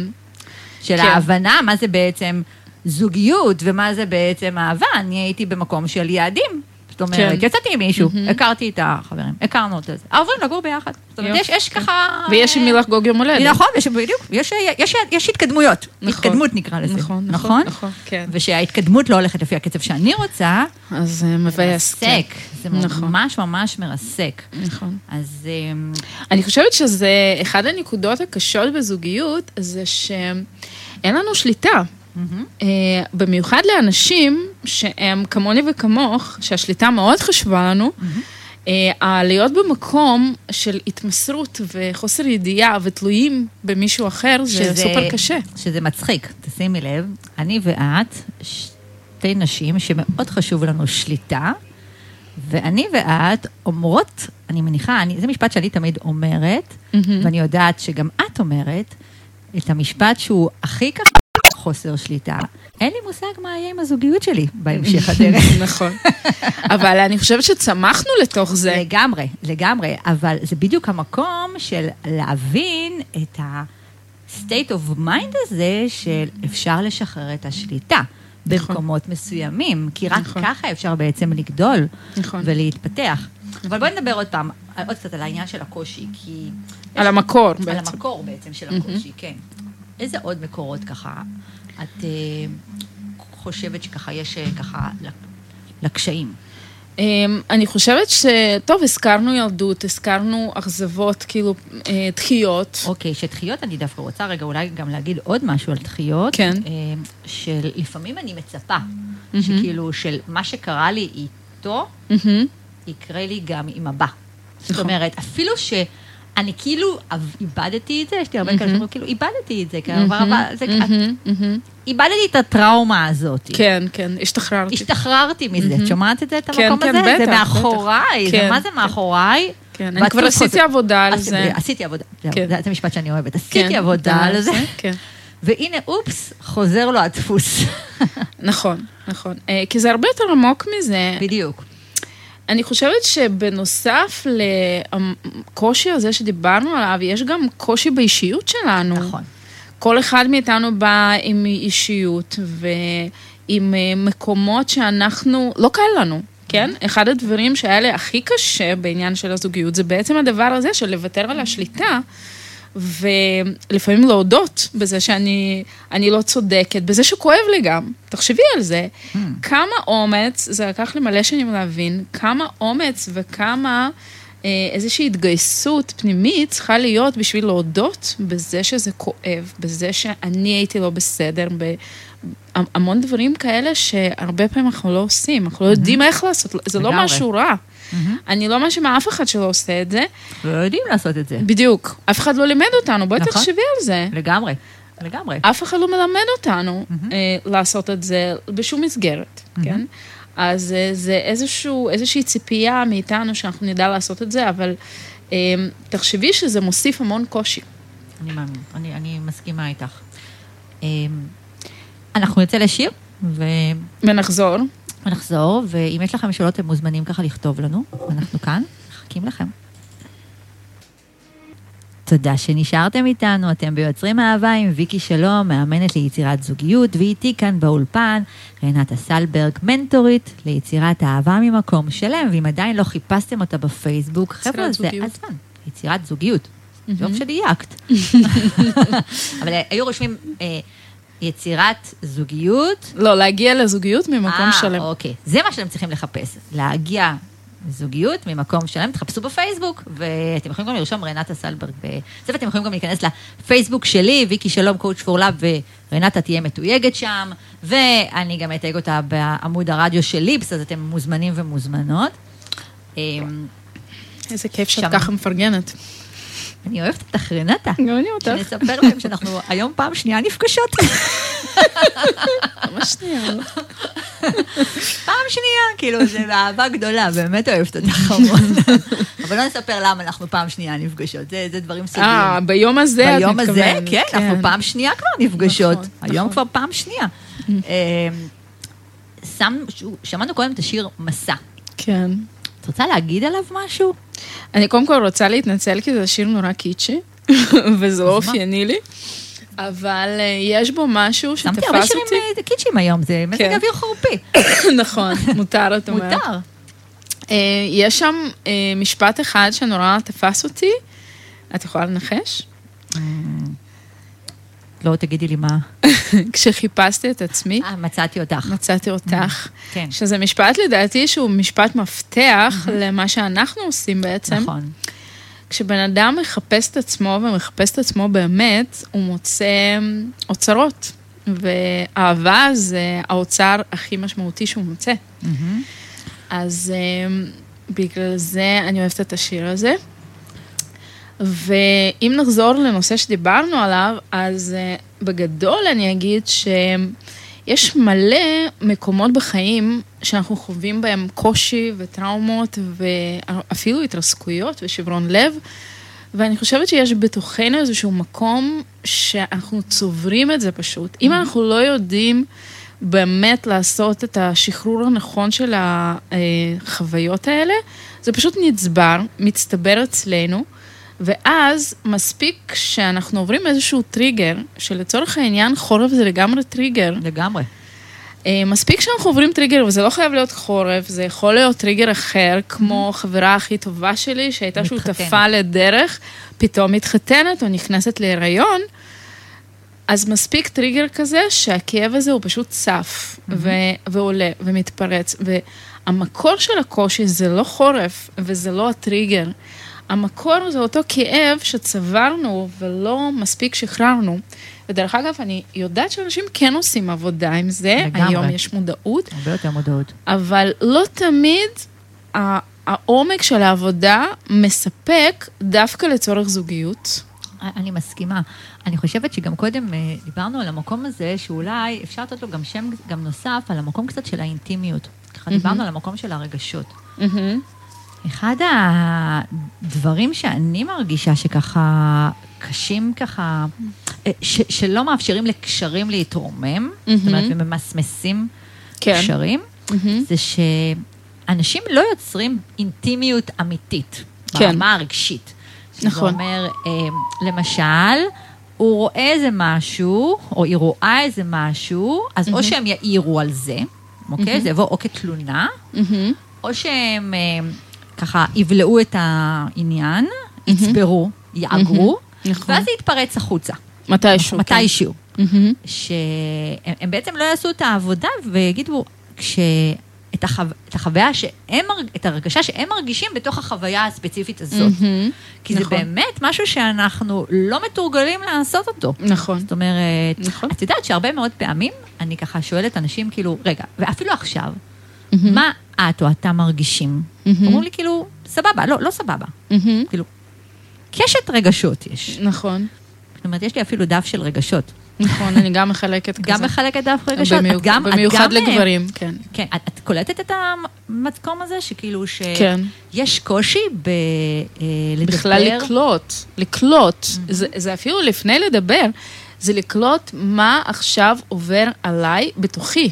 של כן. ההבנה מה זה בעצם זוגיות ומה זה בעצם אהבה, אני הייתי במקום של יעדים. זאת אומרת, כן. יצאתי עם מישהו, הכרתי את החברים, הכרנו את זה, עוברים לגור ביחד. זאת אומרת, יש. יש ככה... ויש עם מי לחגוג יום הולדת. נכון, יש, בדיוק, יש, יש, יש התקדמות, נכון. התקדמות נקרא לזה, נכון, נכון, נכון, כן. ושההתקדמות לא הולכת לפי הקצב שאני רוצה, אז זה מבאס. כן. מרסק, זה נכון. ממש ממש מרסק. נכון. אז אמ, אני חושבת שזה אחד הנקודות הקשות בזוגיות, זה שאין לנו שליטה. אה, במיוחד לאנשים שהם כמוני וכמוך, שהשליטה מאוד חשובה לנו, אה, להיות במקום של התמסרות וחוסר ידיעה ותלויים במישהו אחר, זה סופר קשה. שזה מצחיק, תשימי לב, אני ואת, שתי נשים שמאוד חשוב לנו שליטה, ואני ואת אומרות, אני מניחה, אני, זה משפט שאני תמיד אומרת, מהמם. ואני יודעת שגם את אומרת, את המשפט שהוא הכי ככה חוסר שליטה, אין לי מושג מה יהיה עם הזוגיות שלי בהמשך [LAUGHS] הדרך. נכון. אבל אני חושבת שצמחנו לתוך זה. לגמרי, לגמרי, אבל זה בדיוק המקום של להבין את ה-state of mind הזה של אפשר לשחרר את השליטה. במקומות מסוימים, כי רק נכון. ככה אפשר בעצם לגדול נכון. ולהתפתח. אבל בואי נדבר עוד פעם, עוד קצת על העניין של הקושי, כי... על המקור על בעצם. המקור בעצם של הקושי, כן. איזה עוד מקורות ככה את אה, חושבת שככה יש אה, ככה לקשיים? אמ, אני חושבת ש... טוב, הזכרנו ילדות, הזכרנו אכזבות, כאילו, אה, דחיות. אוקיי, שדחיות, אני דווקא רוצה רגע אולי גם להגיד עוד משהו על דחיות. כן. אה, שלפעמים אני מצפה, שכאילו, של מה שקרה לי איתו. יקרה לי גם עם הבא. זאת נכון. אומרת, אפילו שאני כאילו איבדתי את זה, יש לי הרבה כאלה שאומרים, כאילו, איבדתי את זה, מהמם. איבדתי את הטראומה הזאת. כן, כן, השתחררתי. השתחררתי מזה, את שומעת את זה, את כן, המקום כן, הזה? זה מאחוריי, זה כן, מה זה. מאחוריי? כן, אני כבר כאילו עשיתי עבודה על זה. עשיתי עבודה. זה המשפט שאני אוהבת, עשיתי עבודה על זה. והנה, אופס, חוזר לו הדפוס. נכון, נכון. אה, כי זה הרבה יותר עמוק מזה. בדיוק. אני חושבת שבנוסף לקושי הזה שדיברנו עליו, יש גם קושי באישיות שלנו. נכון. כל אחד מאיתנו בא עם אישיות ועם אה, מקומות שאנחנו, לא קל לנו, כן? אחד הדברים שהיה לי הכי קשה בעניין של הזוגיות, זה בעצם הדבר הזה של לוותר על השליטה. ולפעמים להודות בזה שאני אני לא צודקת, בזה שכואב לי גם. תחשבי על זה. כמה אומץ, זה לקח לי מלא שנים להבין, כמה אומץ וכמה אה, איזושהי התגייסות פנימית צריכה להיות בשביל להודות בזה שזה כואב, בזה שאני הייתי לא בסדר, בהמון דברים כאלה שהרבה פעמים אנחנו לא עושים, אנחנו לא יודעים איך לעשות, זה לא. משהו רע. אני לא מאשימה אף אחד שלא עושה את זה, לא יודעים לעשות את זה. בדיוק. אף אחד לא לימד אותנו, בואי נכון. תחשבי על זה. לגמרי, לגמרי. אף אחד לא מלמד אותנו אה, לעשות את זה בשום מסגרת, כן? אז אה, זה איזשהו, איזושהי ציפייה מאיתנו שאנחנו נדע לעשות את זה, אבל אה, תחשבי שזה מוסיף המון קושי. אני מאמין, אני מסכימה איתך. אנחנו נצא לשיר ו- ונחזור. ונחזור, ואם יש לכם שאלות, אתם מוזמנים ככה לכתוב לנו, אנחנו כאן, מחכים לכם. תודה שנשארתם איתנו, אתם ביוצרים אהבה עם ויקי שלום, מאמנת ליצירת זוגיות, ואיתי כאן באולפן רנטה סלברג, מנטורית ליצירת אהבה ממקום שלם, ואם עדיין לא חיפשתם אותה בפייסבוק, חבר'ה, זה. הזמן, יצירת זוגיות. טוב שדייקת. [LAUGHS] אבל היו רושמים אה, יצירת זוגיות, לא, להגיע לזוגיות ממקום שלם. אה, אוקיי. זה מה שאתם צריכים לחפש. להגיע לזוגיות ממקום שלם, תחפשו בפייסבוק, ואתם יכולים גם לרשום רנטה סלברג בזה, ואתם יכולים גם להיכנס לפייסבוק שלי, ויקי שלום, קואוצ' פור לאב, ורנטה תהיה מתויגת שם, ואני גם אתייג אותה בעמוד הרדיו של ליפס, אז אתם מוזמנים ומוזמנות. אמ, איזה כיף שאת. ככה מפרגנת. אני אוהבת אותך, רנטה. גם אני אותך. שנספר להם שאנחנו היום פעם שנייה נפגשות. ממש שנייה. פעם שנייה, כאילו, זה באהבה גדולה, באמת אוהבת אותך המון. אבל לא נספר למה אנחנו פעם שנייה נפגשות, זה, זה דברים סודיים. אה, ביום הזה את ביום הזה, מתכוונת. כן, אנחנו פעם שנייה כבר נפגשות. נכון, היום נכון. כבר פעם שנייה. אמ, שם- שמענו קודם את השיר מסע. כן. את רוצה להגיד עליו משהו? אני קודם כל רוצה להתנצל כי זה שיר נורא קיצ'י, [LAUGHS] וזה לא? אופייני לי, אבל אה, יש בו משהו שמתי הרבה שתפס שירים אותי. אה, קיצ'ים היום, זה מזג כן. אוויר חורפי. [COUGHS] נכון, מותר, את אומרת. מותר. אה, יש שם משפט אחד שנורא תפס אותי, את יכולה לנחש? לא, תגידי לי מה. [LAUGHS] כשחיפשתי את עצמי, אה, מצאתי אותך. מצאתי אותך. כן. שזה משפט לדעתי שהוא משפט מפתח למה שאנחנו עושים בעצם. נכון. כשבן אדם מחפש את עצמו ומחפש את עצמו באמת, הוא מוצא אוצרות. ואהבה זה האוצר הכי משמעותי שהוא מוצא. מהמם. אז um, בגלל זה אני אוהבת את השיר הזה. ואם נחזור לנושא שדיברנו עליו, אז uh, בגדול אני אגיד שיש מלא מקומות בחיים שאנחנו חווים בהם קושי וטראומות ואפילו התרסקויות ושברון לב, ואני חושבת שיש בתוכנו איזשהו מקום שאנחנו צוברים את זה פשוט. אם אנחנו לא יודעים באמת לעשות את השחרור הנכון של החוויות האלה, זה פשוט נצבר, מצטבר אצלנו, ואז מספיק שאנחנו עוברים איזשהו טריגר, שלצורך העניין חורף זה לגמרי טריגר. לגמרי. אה, מספיק שאנחנו עוברים טריגר, וזה לא חייב להיות חורף, זה יכול להיות טריגר אחר, כמו חברה הכי טובה שלי, שהייתה מתחתנת. שותפה לדרך, פתאום מתחתנת או נכנסת להיריון, אז מספיק טריגר כזה שהכאב הזה הוא פשוט צף, ו- ועולה ומתפרץ, והמקור של הקושי זה לא חורף, וזה לא הטריגר. המקור זה אותו כאב שצברנו ולא מספיק שחררנו. ודרך אגב, אני יודעת שאנשים כן עושים עבודה עם זה, לגמרי. היום יש מודעות, הרבה יותר מודעות. אבל לא תמיד העומק של העבודה מספק דווקא לצורך זוגיות. אני מסכימה. אני חושבת שגם קודם אה, דיברנו על המקום הזה, שאולי אפשר לתת לו גם שם גם נוסף, על המקום קצת של האינטימיות. ככה דיברנו על המקום של הרגשות. אחד הדברים שאני מרגישה שככה קשים ככה, אה, ש, שלא מאפשרים לקשרים להתרומם, זאת אומרת, וממסמסים כן. קשרים, זה שאנשים לא יוצרים אינטימיות אמיתית, כן. ברמה הרגשית. נכון. אומר, אה, למשל, הוא רואה איזה משהו, או היא רואה איזה משהו, אז או שהם יעירו על זה, אוקיי? זה יבוא או כתלונה, או שהם אה, ככה יבלעו את העניין, יצברו, יאגרו, נכון. ואז זה יתפרץ החוצה. מתישהו. כן. מתישהו. מהמם. שהם הם בעצם לא יעשו את העבודה ויגידו, כש... את, החו... את החוויה שהם, את הרגשה שהם מרגישים בתוך החוויה הספציפית הזאת. מהמם. כי זה נכון. באמת משהו שאנחנו לא מתורגלים לעשות אותו. נכון. זאת אומרת, נכון. את יודעת שהרבה מאוד פעמים אני ככה שואלת אנשים כאילו, רגע, ואפילו עכשיו, מה את או אתה מרגישים? מהמם. אומרים לי כאילו, סבבה, לא, לא סבבה. מהמם. כאילו, קשת רגשות יש. נכון. זאת אומרת, יש לי אפילו דף של רגשות. נכון, אני גם מחלקת כזה. גם מחלקת דף רגשות. במיוחד- את גם, את במיוחד גם, אה, לגברים, כן. כן, את, את קולטת את המקום הזה, שכאילו, כן. שיש קושי ב... אה, לדבר? בכלל לקלוט, לקלוט. זה, זה אפילו לפני לדבר, זה לקלוט מה עכשיו עובר עליי בתוכי.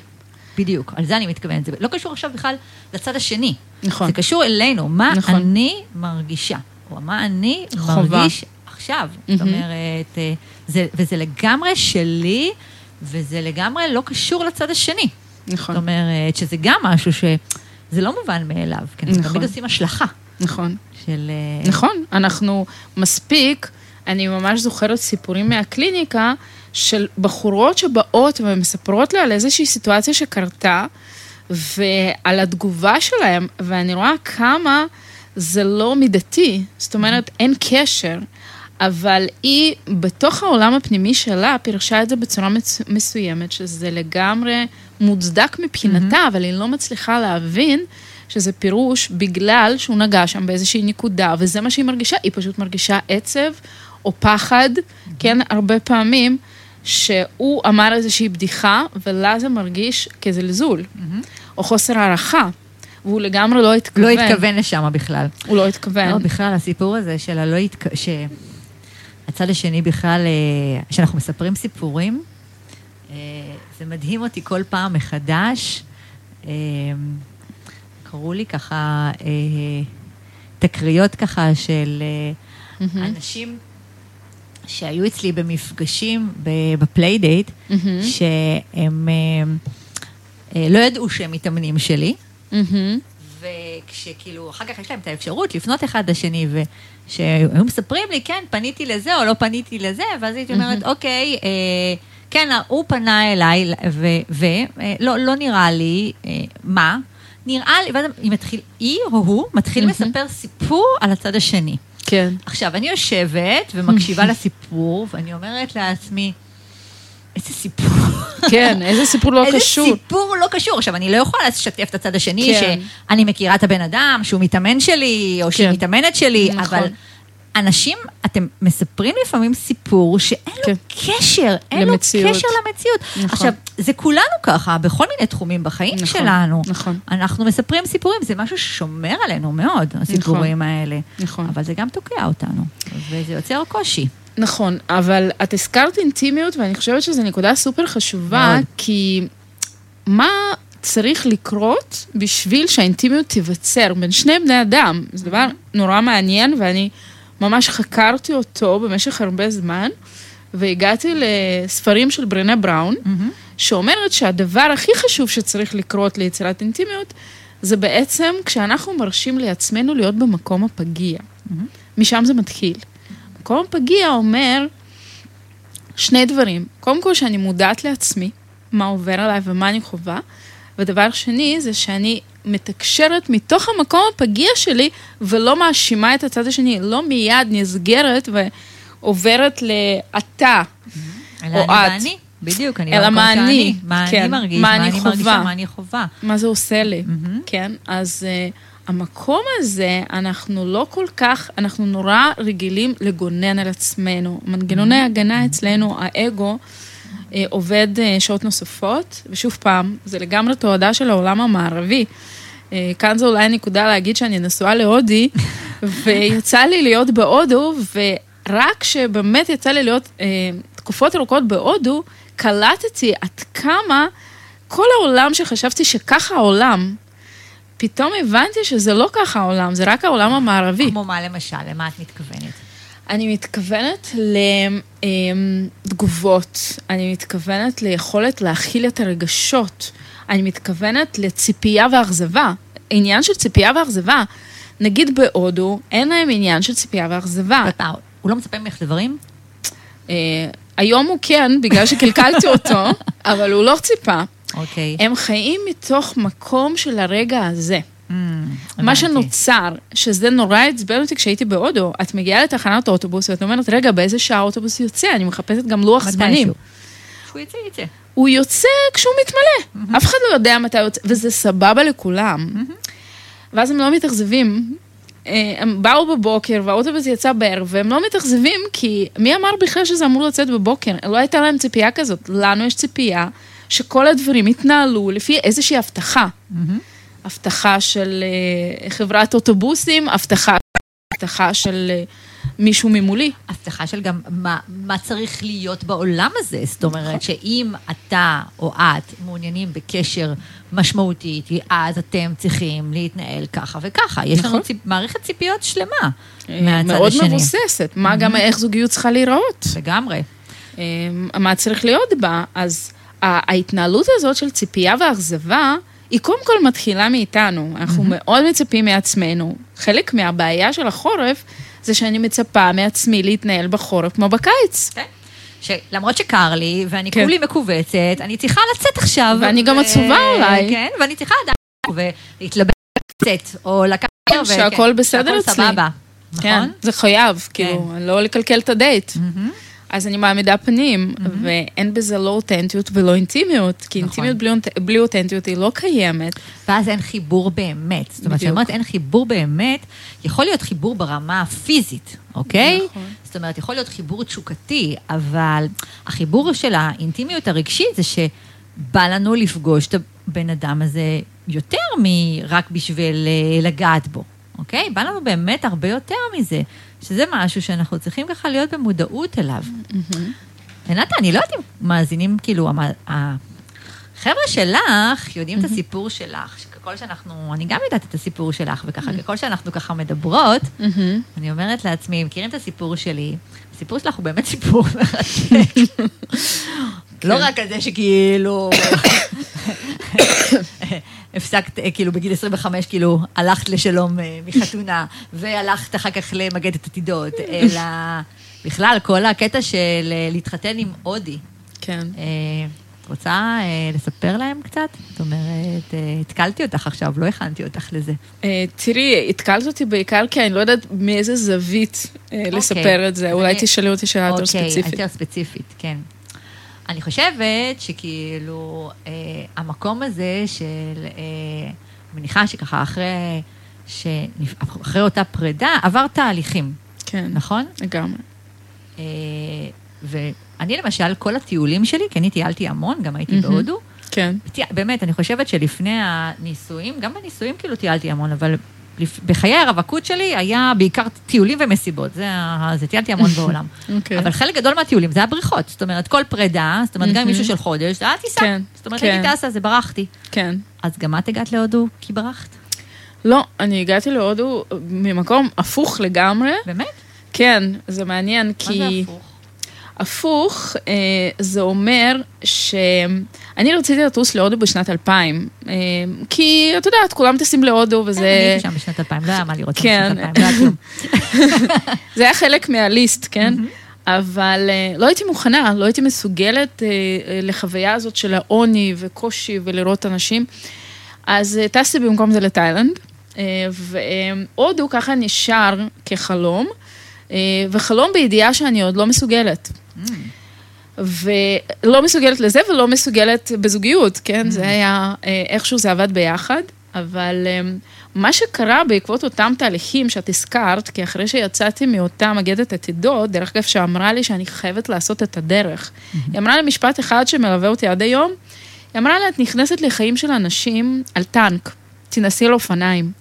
בדיוק, על זה אני מתכוונת. זה לא קשור עכשיו בכלל לצד השני. נכון. זה קשור אלינו, מה נכון. אני מרגישה, או מה אני חובה. מרגיש עכשיו. זאת מהמם. אומרת, אה, זה, וזה לגמרי שלי, וזה לגמרי לא קשור לצד השני. נכון. זאת אומרת, שזה גם משהו ש... זה לא מובן מאליו, כי אנחנו נכון. תמיד עושים השלכה נכון. של... אה, נכון, אנחנו מספיק, אני ממש זוכרת סיפורים מהקליניקה של בחורות שבאות ומספרות לה על איזושהי סיטואציה שקרתה, ועל התגובה שלהם, ואני רואה כמה זה לא מידתי, זאת אומרת, אין קשר. אבל היא, בתוך העולם הפנימי שלה, פירשה את זה בצורה מצ... מסוימת, שזה לגמרי מוצדק מבחינתה, mm-hmm. אבל היא לא מצליחה להבין שזה פירוש בגלל שהוא נגע שם באיזושהי נקודה, וזה מה שהיא מרגישה, היא פשוט מרגישה עצב או פחד, mm-hmm. כן, הרבה פעמים, שהוא אמר איזושהי בדיחה, ולה זה מרגיש כזלזול, mm-hmm. או חוסר הערכה, והוא לגמרי לא התכוון. לא התכוון לשם בכלל. הוא לא התכוון. לא, בכלל, הסיפור הזה של הלא התכוון, שהצד השני בכלל, אה, שאנחנו מספרים סיפורים, אה, זה מדהים אותי כל פעם מחדש. אה, קראו לי ככה תקריות ככה של אנשים שהיו אצלי במפגשים ב playdate, מהמם. שהם אה, אה, לא ידעו שהם מתאמנים שלי. מהמם. וכשכאילו, אחר כך יש להם את האפשרות לפנות אחד לשני, ושהיו מספרים לי, כן, פניתי לזה או לא פניתי לזה, ואז הייתי אומרת, אוקיי, אה, כן, הוא פנה אליי, ולא לא נראה לי, אה, מה? נראה לי, ואז היא מתחיל, היא או הוא מתחיל לספר סיפור על הצד השני. כן. עכשיו, אני יושבת ומקשיבה [LAUGHS] לסיפור, ואני אומרת לעצמי, איזה סיפור. כן, איזה סיפור לא [LAUGHS] קשור. איזה סיפור לא קשור. עכשיו, אני לא יכולה לשתף את הצד השני, כן. שאני מכירה את הבן אדם, שהוא מתאמן שלי, או שהיא כן. מתאמנת שלי, נכון. אבל אנשים, אתם מספרים לפעמים סיפור שאין לו כן. קשר, אין לו למציאות. קשר למציאות. נכון. עכשיו, זה כולנו ככה, בכל מיני תחומים בחיים נכון, שלנו. נכון. אנחנו מספרים סיפורים, זה משהו ששומר עלינו מאוד, הסיפורים האלה. נכון. אבל זה גם תוקע אותנו, וזה יוצר קושי. נכון, אבל את הזכרת אינטימיות, ואני חושבת שזו נקודה סופר חשובה, מאוד. כי מה צריך לקרות בשביל שהאינטימיות תיווצר בין שני בני אדם? זה דבר נורא מעניין, ואני ממש חקרתי אותו במשך הרבה זמן, והגעתי לספרים של ברנה בראון, שאומרת שהדבר הכי חשוב שצריך לקרות ליצירת אינטימיות, זה בעצם כשאנחנו מרשים לעצמנו להיות במקום הפגיע. משם זה מתחיל. מקום פגיע אומר שני דברים. קודם כל, שאני מודעת לעצמי, מה עובר עליי ומה אני חווה, ודבר שני, זה שאני מתקשרת מתוך המקום הפגיע שלי, ולא מאשימה את הצד השני, לא מיד נסגרת ועוברת לאתה. אלא או אני את. ואני, בדיוק, אני אלא במקום מה אני, מה כן, אני מרגיש, מה מה אני אני מרגישה, חווה. מה אני חווה. מה זה עושה לי. כן? אז uh, המקום הזה, אנחנו לא כל כך, אנחנו נורא רגילים לגונן על עצמנו. מנגנוני ההגנה אצלנו, האגו, uh, עובד uh, שעות נוספות, ושוב פעם, זה לגמרי תועדה של העולם המערבי. Uh, כאן זו אולי נקודה להגיד שאני נשואה להודי, [LAUGHS] ויצא לי להיות בהודו, ורק כשבאמת יצא לי להיות uh, תקופות ארוכות בהודו, קלטתי עד כמה כל העולם שחשבתי שככה העולם, פתאום הבנתי שזה לא ככה העולם, זה רק העולם המערבי. כמו מה למשל, למה את מתכוונת? אני מתכוונת לתגובות, אני מתכוונת ליכולת להכיל את הרגשות, אני מתכוונת לציפייה ואכזבה. עניין של ציפייה ואכזבה, נגיד בהודו, אין להם עניין של ציפייה ואכזבה. הוא לא מצפה ממך לדברים? אה, היום הוא כן, בגלל שקלקלתי [LAUGHS] אותו, אבל הוא לא ציפה. אוקיי. הם חיים מתוך מקום של הרגע הזה. Mm, מה. שנוצר, שזה נורא עצבן אותי כשהייתי בהודו, את מגיעה לתחנת אוטובוס ואת אומרת, רגע, באיזה שעה האוטובוס יוצא? אני מחפשת גם לוח זמנים. מתישהו. שהוא יצא, יצא. הוא יוצא כשהוא מתמלא. אף אחד לא יודע מתי הוא יוצא, וזה סבבה לכולם. ואז הם לא מתאכזבים. אה, הם באו בבוקר והאוטובוס יצא בערב, והם לא מתאכזבים כי מי אמר בכלל שזה אמור לצאת בבוקר? לא הייתה להם ציפייה כזאת. לנו יש ציפייה שכל הדברים יתנהלו לפי איזושהי הבטחה. הבטחה של אה, חברת אוטובוסים, הבטחה, הבטחה של אה, מישהו ממולי. הבטחה של גם מה, מה צריך להיות בעולם הזה. זאת אומרת שאם אתה או את מעוניינים בקשר משמעותי איתי, אז אתם צריכים להתנהל ככה וככה. יש לנו נכון. ציפ, מערכת ציפיות שלמה אה, מהצד מאוד השני. מבוססת, מה גם איך זוגיות צריכה להיראות. לגמרי. אה, מה צריך להיות בה. אז ההתנהלות הזאת של ציפייה ואכזבה, היא קודם כל מתחילה מאיתנו. אנחנו מאוד מצפים מעצמנו. חלק מהבעיה של החורף זה שאני מצפה מעצמי להתנהל בחורף כמו בקיץ. כן. שלמרות שקר לי, ואני כן. כולי מכווצת, אני צריכה לצאת עכשיו. ואני גם ו- עצובה אולי. כן, ואני צריכה עדיין ולהתלבט, לצאת, או לקחת... וכן, שהכל בסדר שהכל אצלי. סבבה, כן, נכון? זה חייב, כאילו, לא לקלקל את הדייט. אז אני מעמידה פנים, ואין בזה לא אותנטיות ולא אינטימיות, כי נכון. אינטימיות בלי בלי אותנטיות היא לא קיימת. ואז אין חיבור באמת. זאת אומרת, בדיוק. כשאני אומרת אין חיבור באמת, יכול להיות חיבור ברמה הפיזית, אוקיי? נכון. זאת אומרת, יכול להיות חיבור תשוקתי, אבל החיבור של האינטימיות הרגשית זה שבא לנו לפגוש את הבן אדם הזה יותר מרק בשביל אה, לגעת בו, אוקיי? בא לנו באמת הרבה יותר מזה, שזה משהו שאנחנו צריכים ככה להיות במודעות אליו. עינת, אני לא יודעת אם מאזינים, כאילו, החבר'ה שלך יודעים את הסיפור שלך, שככל שאנחנו, אני גם יודעת את הסיפור שלך, וככה, ככל שאנחנו ככה מדברות, אני אומרת לעצמי, מכירים את הסיפור שלי? הסיפור שלך הוא באמת סיפור מרתק. לא רק על זה שכאילו... הפסקת, אה, כאילו, בגיל 25, כאילו, הלכת לשלום אה, מחתונה, והלכת אחר כך למגד את עתידות, אלא בכלל, כל הקטע של אה, להתחתן עם הודי. כן. אה, רוצה לספר להם קצת? זאת אומרת, התקלתי אותך עכשיו, לא הכנתי אותך לזה. תראי, התקלת אותי בעיקר כי אני לא יודעת מאיזה זווית אה, לספר את זה. אולי תשאלי אותי שאלה יותר אוקיי, ספציפית. יותר ספציפית, כן. אני חושבת שכאילו, אה, המקום הזה של, אה, מניחה שככה אחרי, שנפ... אחרי אותה פרידה, עבר תהליכים, כן, נכון? לגמרי. אה, ואני למשל, כל הטיולים שלי, כי אני טיילתי המון, גם הייתי מהמם. בהודו, כן. באמת, אני חושבת שלפני הנישואים, גם בנישואים כאילו טיילתי המון, אבל בחיי הרווקות שלי היה בעיקר טיולים ומסיבות, זה, זה טיילתי המון [LAUGHS] בעולם. אוקיי. אבל חלק גדול מהטיולים זה היה בריחות, זאת אומרת, כל פרידה, זאת אומרת, גם עם מהמם. מישהו של חודש, היה טיסה. כן, זאת אומרת, כן. הייתי טסה, זה ברחתי. כן. אז גם את הגעת להודו כי ברחת, לא, אני הגעתי להודו ממקום הפוך לגמרי. באמת? כן, זה מעניין, מה כי... זה הפוך? הפוך, אה, זה אומר שאני רציתי לטוס להודו בשנת 2000, אה, כי את יודעת, כולם טסים להודו אני וזה... הייתי שם בשנת 2000, לא היה מה לראות שם כן. בשנת 2000, לא היה כלום. [LAUGHS] זה היה חלק מהליסט, כן? אבל אה, לא הייתי מוכנה, לא הייתי מסוגלת אה, לחוויה הזאת של העוני וקושי ולראות אנשים. אז טסתי במקום זה לתאילנד, והודו ככה נשאר כחלום, וחלום בידיעה שאני עוד לא מסוגלת. ולא מסוגלת לזה ולא מסוגלת בזוגיות, כן? זה היה, אה, איכשהו זה עבד ביחד, אבל אה, מה שקרה בעקבות אותם תהליכים שאת הזכרת, כי אחרי שיצאתי מאותה מגדת עתידות, דרך אגב, שאמרה לי שאני חייבת לעשות את הדרך. היא אמרה לי משפט אחד שמלווה אותי עד היום, היא אמרה לי, את נכנסת לחיים של אנשים על טנק, תנסי על אופניים.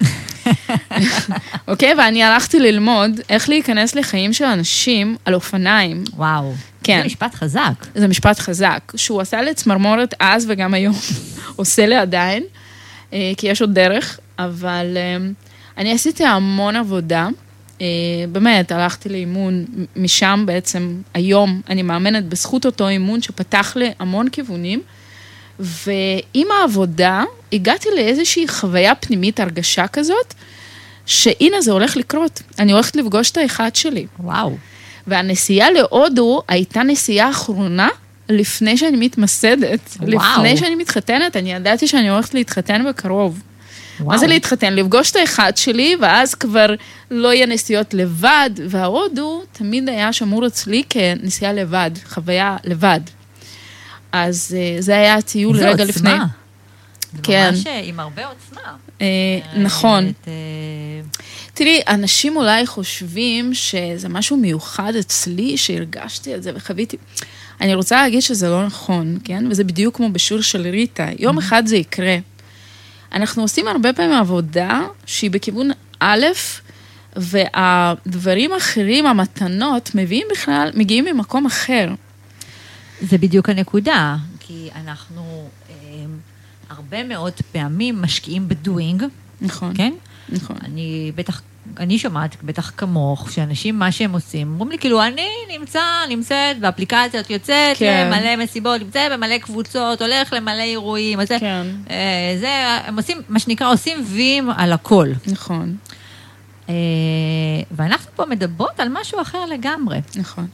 [LAUGHS] אוקיי? ואני הלכתי ללמוד איך להיכנס לחיים של אנשים על אופניים. וואו. כן. זה משפט חזק. זה משפט חזק, שהוא עשה לי צמרמורת אז וגם היום, [LAUGHS] עושה לי עדיין, אה, כי יש עוד דרך, אבל אה, אני עשיתי המון עבודה. אה, באמת, הלכתי לאימון, משם בעצם היום אני מאמנת בזכות אותו אימון שפתח לי המון כיוונים, ועם העבודה הגעתי לאיזושהי חוויה פנימית, הרגשה כזאת, שהנה זה הולך לקרות, אני הולכת לפגוש את האחד שלי. וואו. והנסיעה להודו הייתה נסיעה אחרונה לפני שאני מתמסדת. וואו. לפני שאני מתחתנת, אני ידעתי שאני הולכת להתחתן בקרוב. וואו. מה זה להתחתן? לפגוש את האחד שלי, ואז כבר לא יהיה נסיעות לבד, וההודו תמיד היה שמור אצלי כנסיעה לבד, חוויה לבד. אז אה, זה היה הטיול רגע עוצמה. לפני. זה כן. ממש אה, עם הרבה עוצמה. אה, נכון. תראי, אנשים אולי חושבים שזה משהו מיוחד אצלי, שהרגשתי את זה וחוויתי. אני רוצה להגיד שזה לא נכון, כן? וזה בדיוק כמו בשיר של ריטה. יום אחד זה יקרה. אנחנו עושים הרבה פעמים עבודה שהיא בכיוון א', והדברים האחרים, המתנות, מביאים בכלל, מגיעים ממקום אחר. זה בדיוק הנקודה, כי אנחנו אה, הרבה מאוד פעמים משקיעים בדואינג, נכון. כן? נכון. אני בטח, אני שומעת, בטח כמוך, שאנשים, מה שהם עושים, אומרים לי, כאילו, אני נמצא, נמצאת באפליקציות, יוצאת כן. למלא מסיבות, נמצאת במלא קבוצות, הולך למלא אירועים, אז כן. אה, זה, הם עושים, מה שנקרא, עושים ויים על הכל. נכון, אה, ואנחנו פה מדברות על משהו אחר לגמרי. נכון.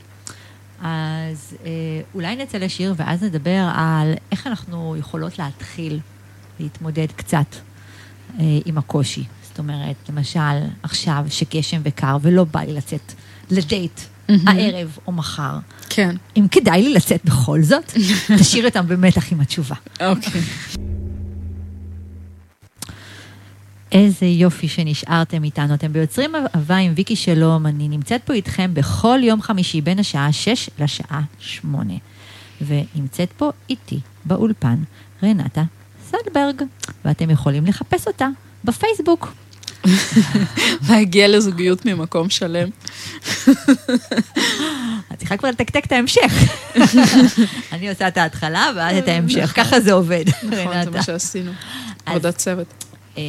אז אה, אולי נצא לשיר ואז נדבר על איך אנחנו יכולות להתחיל להתמודד קצת אה, עם הקושי. זאת אומרת, למשל, עכשיו שגשם וקר ולא בא לי לצאת לדייט מהמם. הערב או מחר, כן. אם כדאי לי לצאת בכל זאת, [LAUGHS] תשאיר אותם במתח עם התשובה. אוקיי. איזה יופי שנשארתם איתנו. אתם ביוצרים אהבה עם ויקי שלום, אני נמצאת פה איתכם בכל יום חמישי בין השעה 6 לשעה 8. ונמצאת פה איתי באולפן רנטה סלברג, ואתם יכולים לחפש אותה בפייסבוק. [LAUGHS] להגיע לזוגיות ממקום שלם. את צריכה כבר לתקתק את ההמשך. [LAUGHS] אני עושה את ההתחלה ואז את ההמשך, ככה זה עובד, נכון, זה. מה שעשינו. עבודת צוות. אה,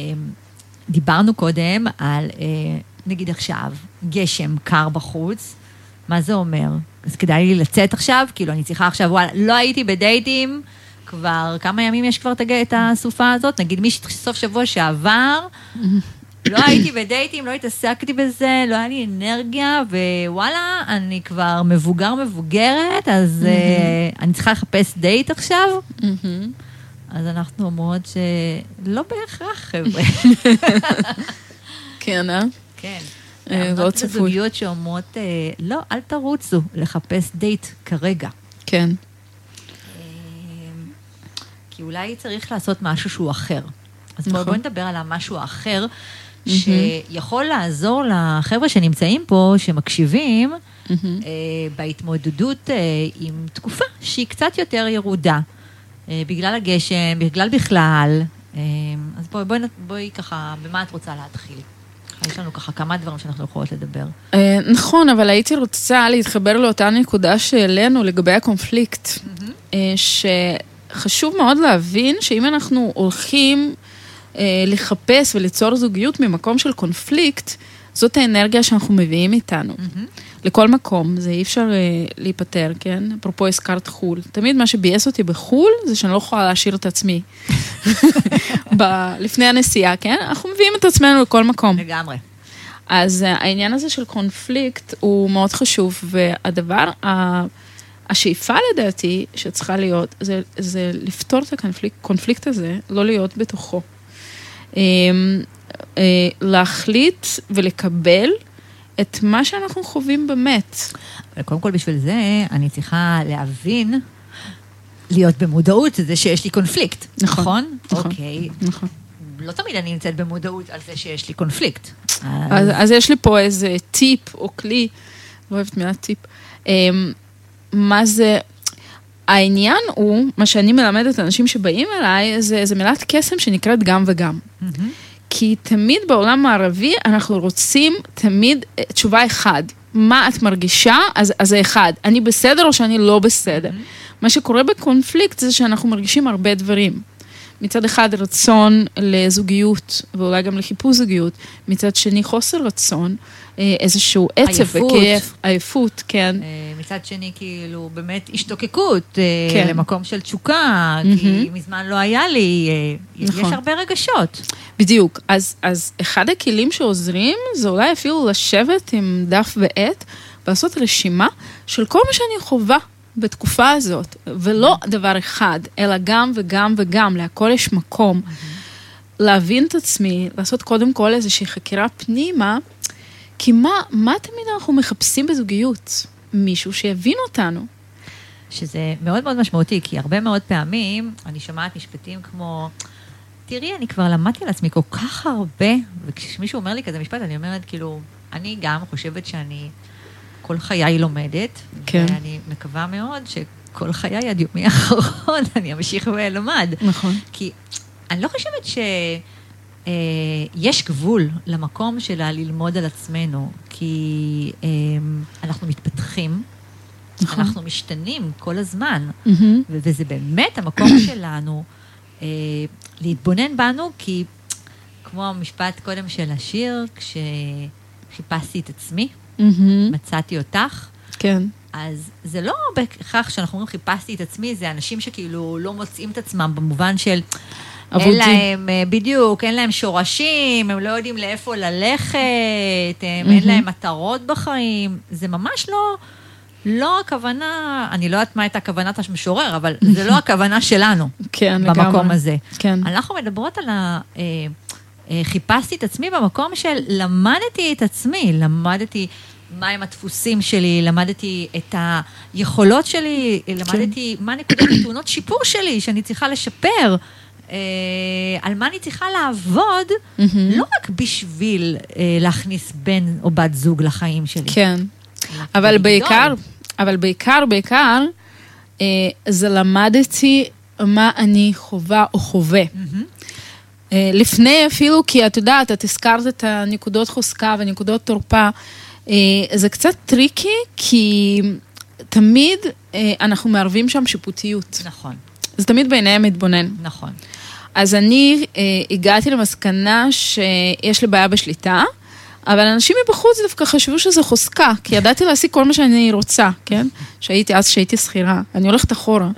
דיברנו קודם על, אה, נגיד עכשיו, גשם קר בחוץ, מה זה אומר? אז כדאי לי לצאת עכשיו? כאילו, אני צריכה עכשיו, וואלה, לא הייתי בדייטים, כבר כמה ימים יש כבר את הסופה הזאת? נגיד מסוף שבוע שעבר, לא הייתי בדייטים, לא התעסקתי בזה, לא היה לי אנרגיה, ווואלה, אני כבר מבוגר מבוגרת, אז אה, אני צריכה לחפש דייט עכשיו? אז אנחנו אומרות שלא בהכרח, חבר'ה. [LAUGHS] כן, אה? כן. אה, לא צפוי. בזוגיות שאומרות, אה, לא, אל תרוצו לחפש דייט כרגע. כן. כי אולי צריך לעשות משהו שהוא אחר. אז בואו נכון. בוא נדבר על המשהו האחר, שיכול לעזור לחבר'ה שנמצאים פה, שמקשיבים, מהמם. אה, בהתמודדות אה, עם תקופה שהיא קצת יותר ירודה. אה, בגלל הגשם, בגלל בכלל. אה, אז בואי, בואי, בואי ככה, במה את רוצה להתחיל? יש לנו ככה כמה דברים שאנחנו יכולות לדבר. נכון, אבל הייתי רוצה להתחבר לאותה נקודה שהעלינו לגבי הקונפליקט. אה, שחשוב מאוד להבין שאם אנחנו הולכים לחפש וליצור זוגיות ממקום של קונפליקט, זאת האנרגיה שאנחנו מביאים איתנו. לכל מקום, זה אי אפשר אה, להיפטר, כן? אפרופו הזכרת חו"ל. תמיד מה שביאס אותי בחו"ל זה שאני לא יכולה להשאיר את עצמי. [LAUGHS] ב- לפני הנסיעה, כן? אנחנו מביאים את עצמנו לכל מקום. לגמרי. אז אה, העניין הזה של קונפליקט הוא מאוד חשוב, והדבר, ה- השאיפה לדעתי שצריכה להיות, זה, זה לפתור את הקונפליקט קונפליקט הזה, לא להיות בתוכו. אה, אה, להחליט ולקבל את מה שאנחנו חווים באמת. אבל קודם כל בשביל זה אני צריכה להבין, להיות במודעות לזה שיש לי קונפליקט. נכון, נכון? נכון. אוקיי. נכון. לא תמיד אני נמצאת במודעות על זה שיש לי קונפליקט. אז, אז יש לי פה איזה טיפ או כלי, לא אוהבת מילה טיפ. אמ, מה זה, העניין הוא, מה שאני מלמדת אנשים שבאים אליי, זה, זה מילת קסם שנקראת גם וגם. מהמם. כי תמיד בעולם הערבי אנחנו רוצים תמיד אה, תשובה אחד. מה את מרגישה? אז, אז זה אחד. אני בסדר או שאני לא בסדר? מה שקורה בקונפליקט זה שאנחנו מרגישים הרבה דברים. מצד אחד רצון לזוגיות, ואולי גם לחיפוש זוגיות, מצד שני חוסר רצון, אה, איזשהו עצב. וכיף, עייפות, כן. אה, מצד שני, כאילו, באמת השתוקקות אה, כן. למקום של תשוקה, כי מזמן לא היה לי, אה, יש נכון. הרבה רגשות. בדיוק. אז, אז אחד הכלים שעוזרים זה אולי אפילו לשבת עם דף ועט ולעשות רשימה של כל מה שאני חווה בתקופה הזאת, ולא דבר אחד, אלא גם וגם וגם, להכל יש מקום. להבין את עצמי, לעשות קודם כל איזושהי חקירה פנימה, כי מה, מה תמיד אנחנו מחפשים בזוגיות? מישהו שיבין אותנו. שזה מאוד מאוד משמעותי, כי הרבה מאוד פעמים אני שומעת משפטים כמו, תראי, אני כבר למדתי על עצמי כל כך הרבה, וכשמישהו אומר לי כזה משפט, אני אומרת, כאילו, אני גם חושבת שאני כל חיי לומדת, כן. ואני מקווה מאוד שכל חיי עד יומי [LAUGHS] האחרון אני אמשיך ואלמד. נכון. כי אני לא חושבת שיש גבול למקום שלה ללמוד על עצמנו, כי אה, אנחנו מתפתחים, נכון. אנחנו משתנים כל הזמן. ו- וזה באמת המקום [COUGHS] שלנו אה, להתבונן בנו, כי כמו המשפט קודם של השיר, כשחיפשתי את עצמי, מהמם. מצאתי אותך, כן. אז זה לא בהכרח שאנחנו אומרים חיפשתי את עצמי, זה אנשים שכאילו לא מוצאים את עצמם במובן של... אבודים. אין להם, אה, בדיוק, אין להם שורשים, הם לא יודעים לאיפה ללכת, הם, אין להם מטרות בחיים. זה ממש לא, לא הכוונה, אני לא יודעת מה הייתה כוונת המשורר, אבל זה לא [LAUGHS] הכוונה שלנו כן, לגמרי. במקום הזה. כן. אנחנו מדברות על ה... אה, אה, חיפשתי את עצמי במקום של למדתי את עצמי, למדתי מהם הדפוסים שלי, למדתי את היכולות שלי, למדתי מה נקודות [CLEARS THROAT] תאונות שיפור שלי שאני צריכה לשפר, אה, על מה אני צריכה לעבוד, מהמם. לא רק בשביל אה, להכניס בן או בת זוג לחיים שלי. כן. אבל בעיקר. אבל בעיקר, בעיקר, אה, זה למדתי מה אני חווה או חווה. מהמם. אה, לפני אפילו, כי את יודעת, את הזכרת את הנקודות חוזקה ונקודות תורפה, אה, זה קצת tricky, כי תמיד אה, אנחנו מערבים שם שיפוטיות. נכון, זה תמיד בעיני המתבונן. נכון. אז אני הגעתי למסקנה שיש לי בעיה בשליטה, אבל אנשים מבחוץ דווקא חשבו שזה חוזקה, כי ידעתי להשיג כל מה שאני רוצה, כן? שהייתי אז, שהייתי שכירה. אני הולכת אחורה.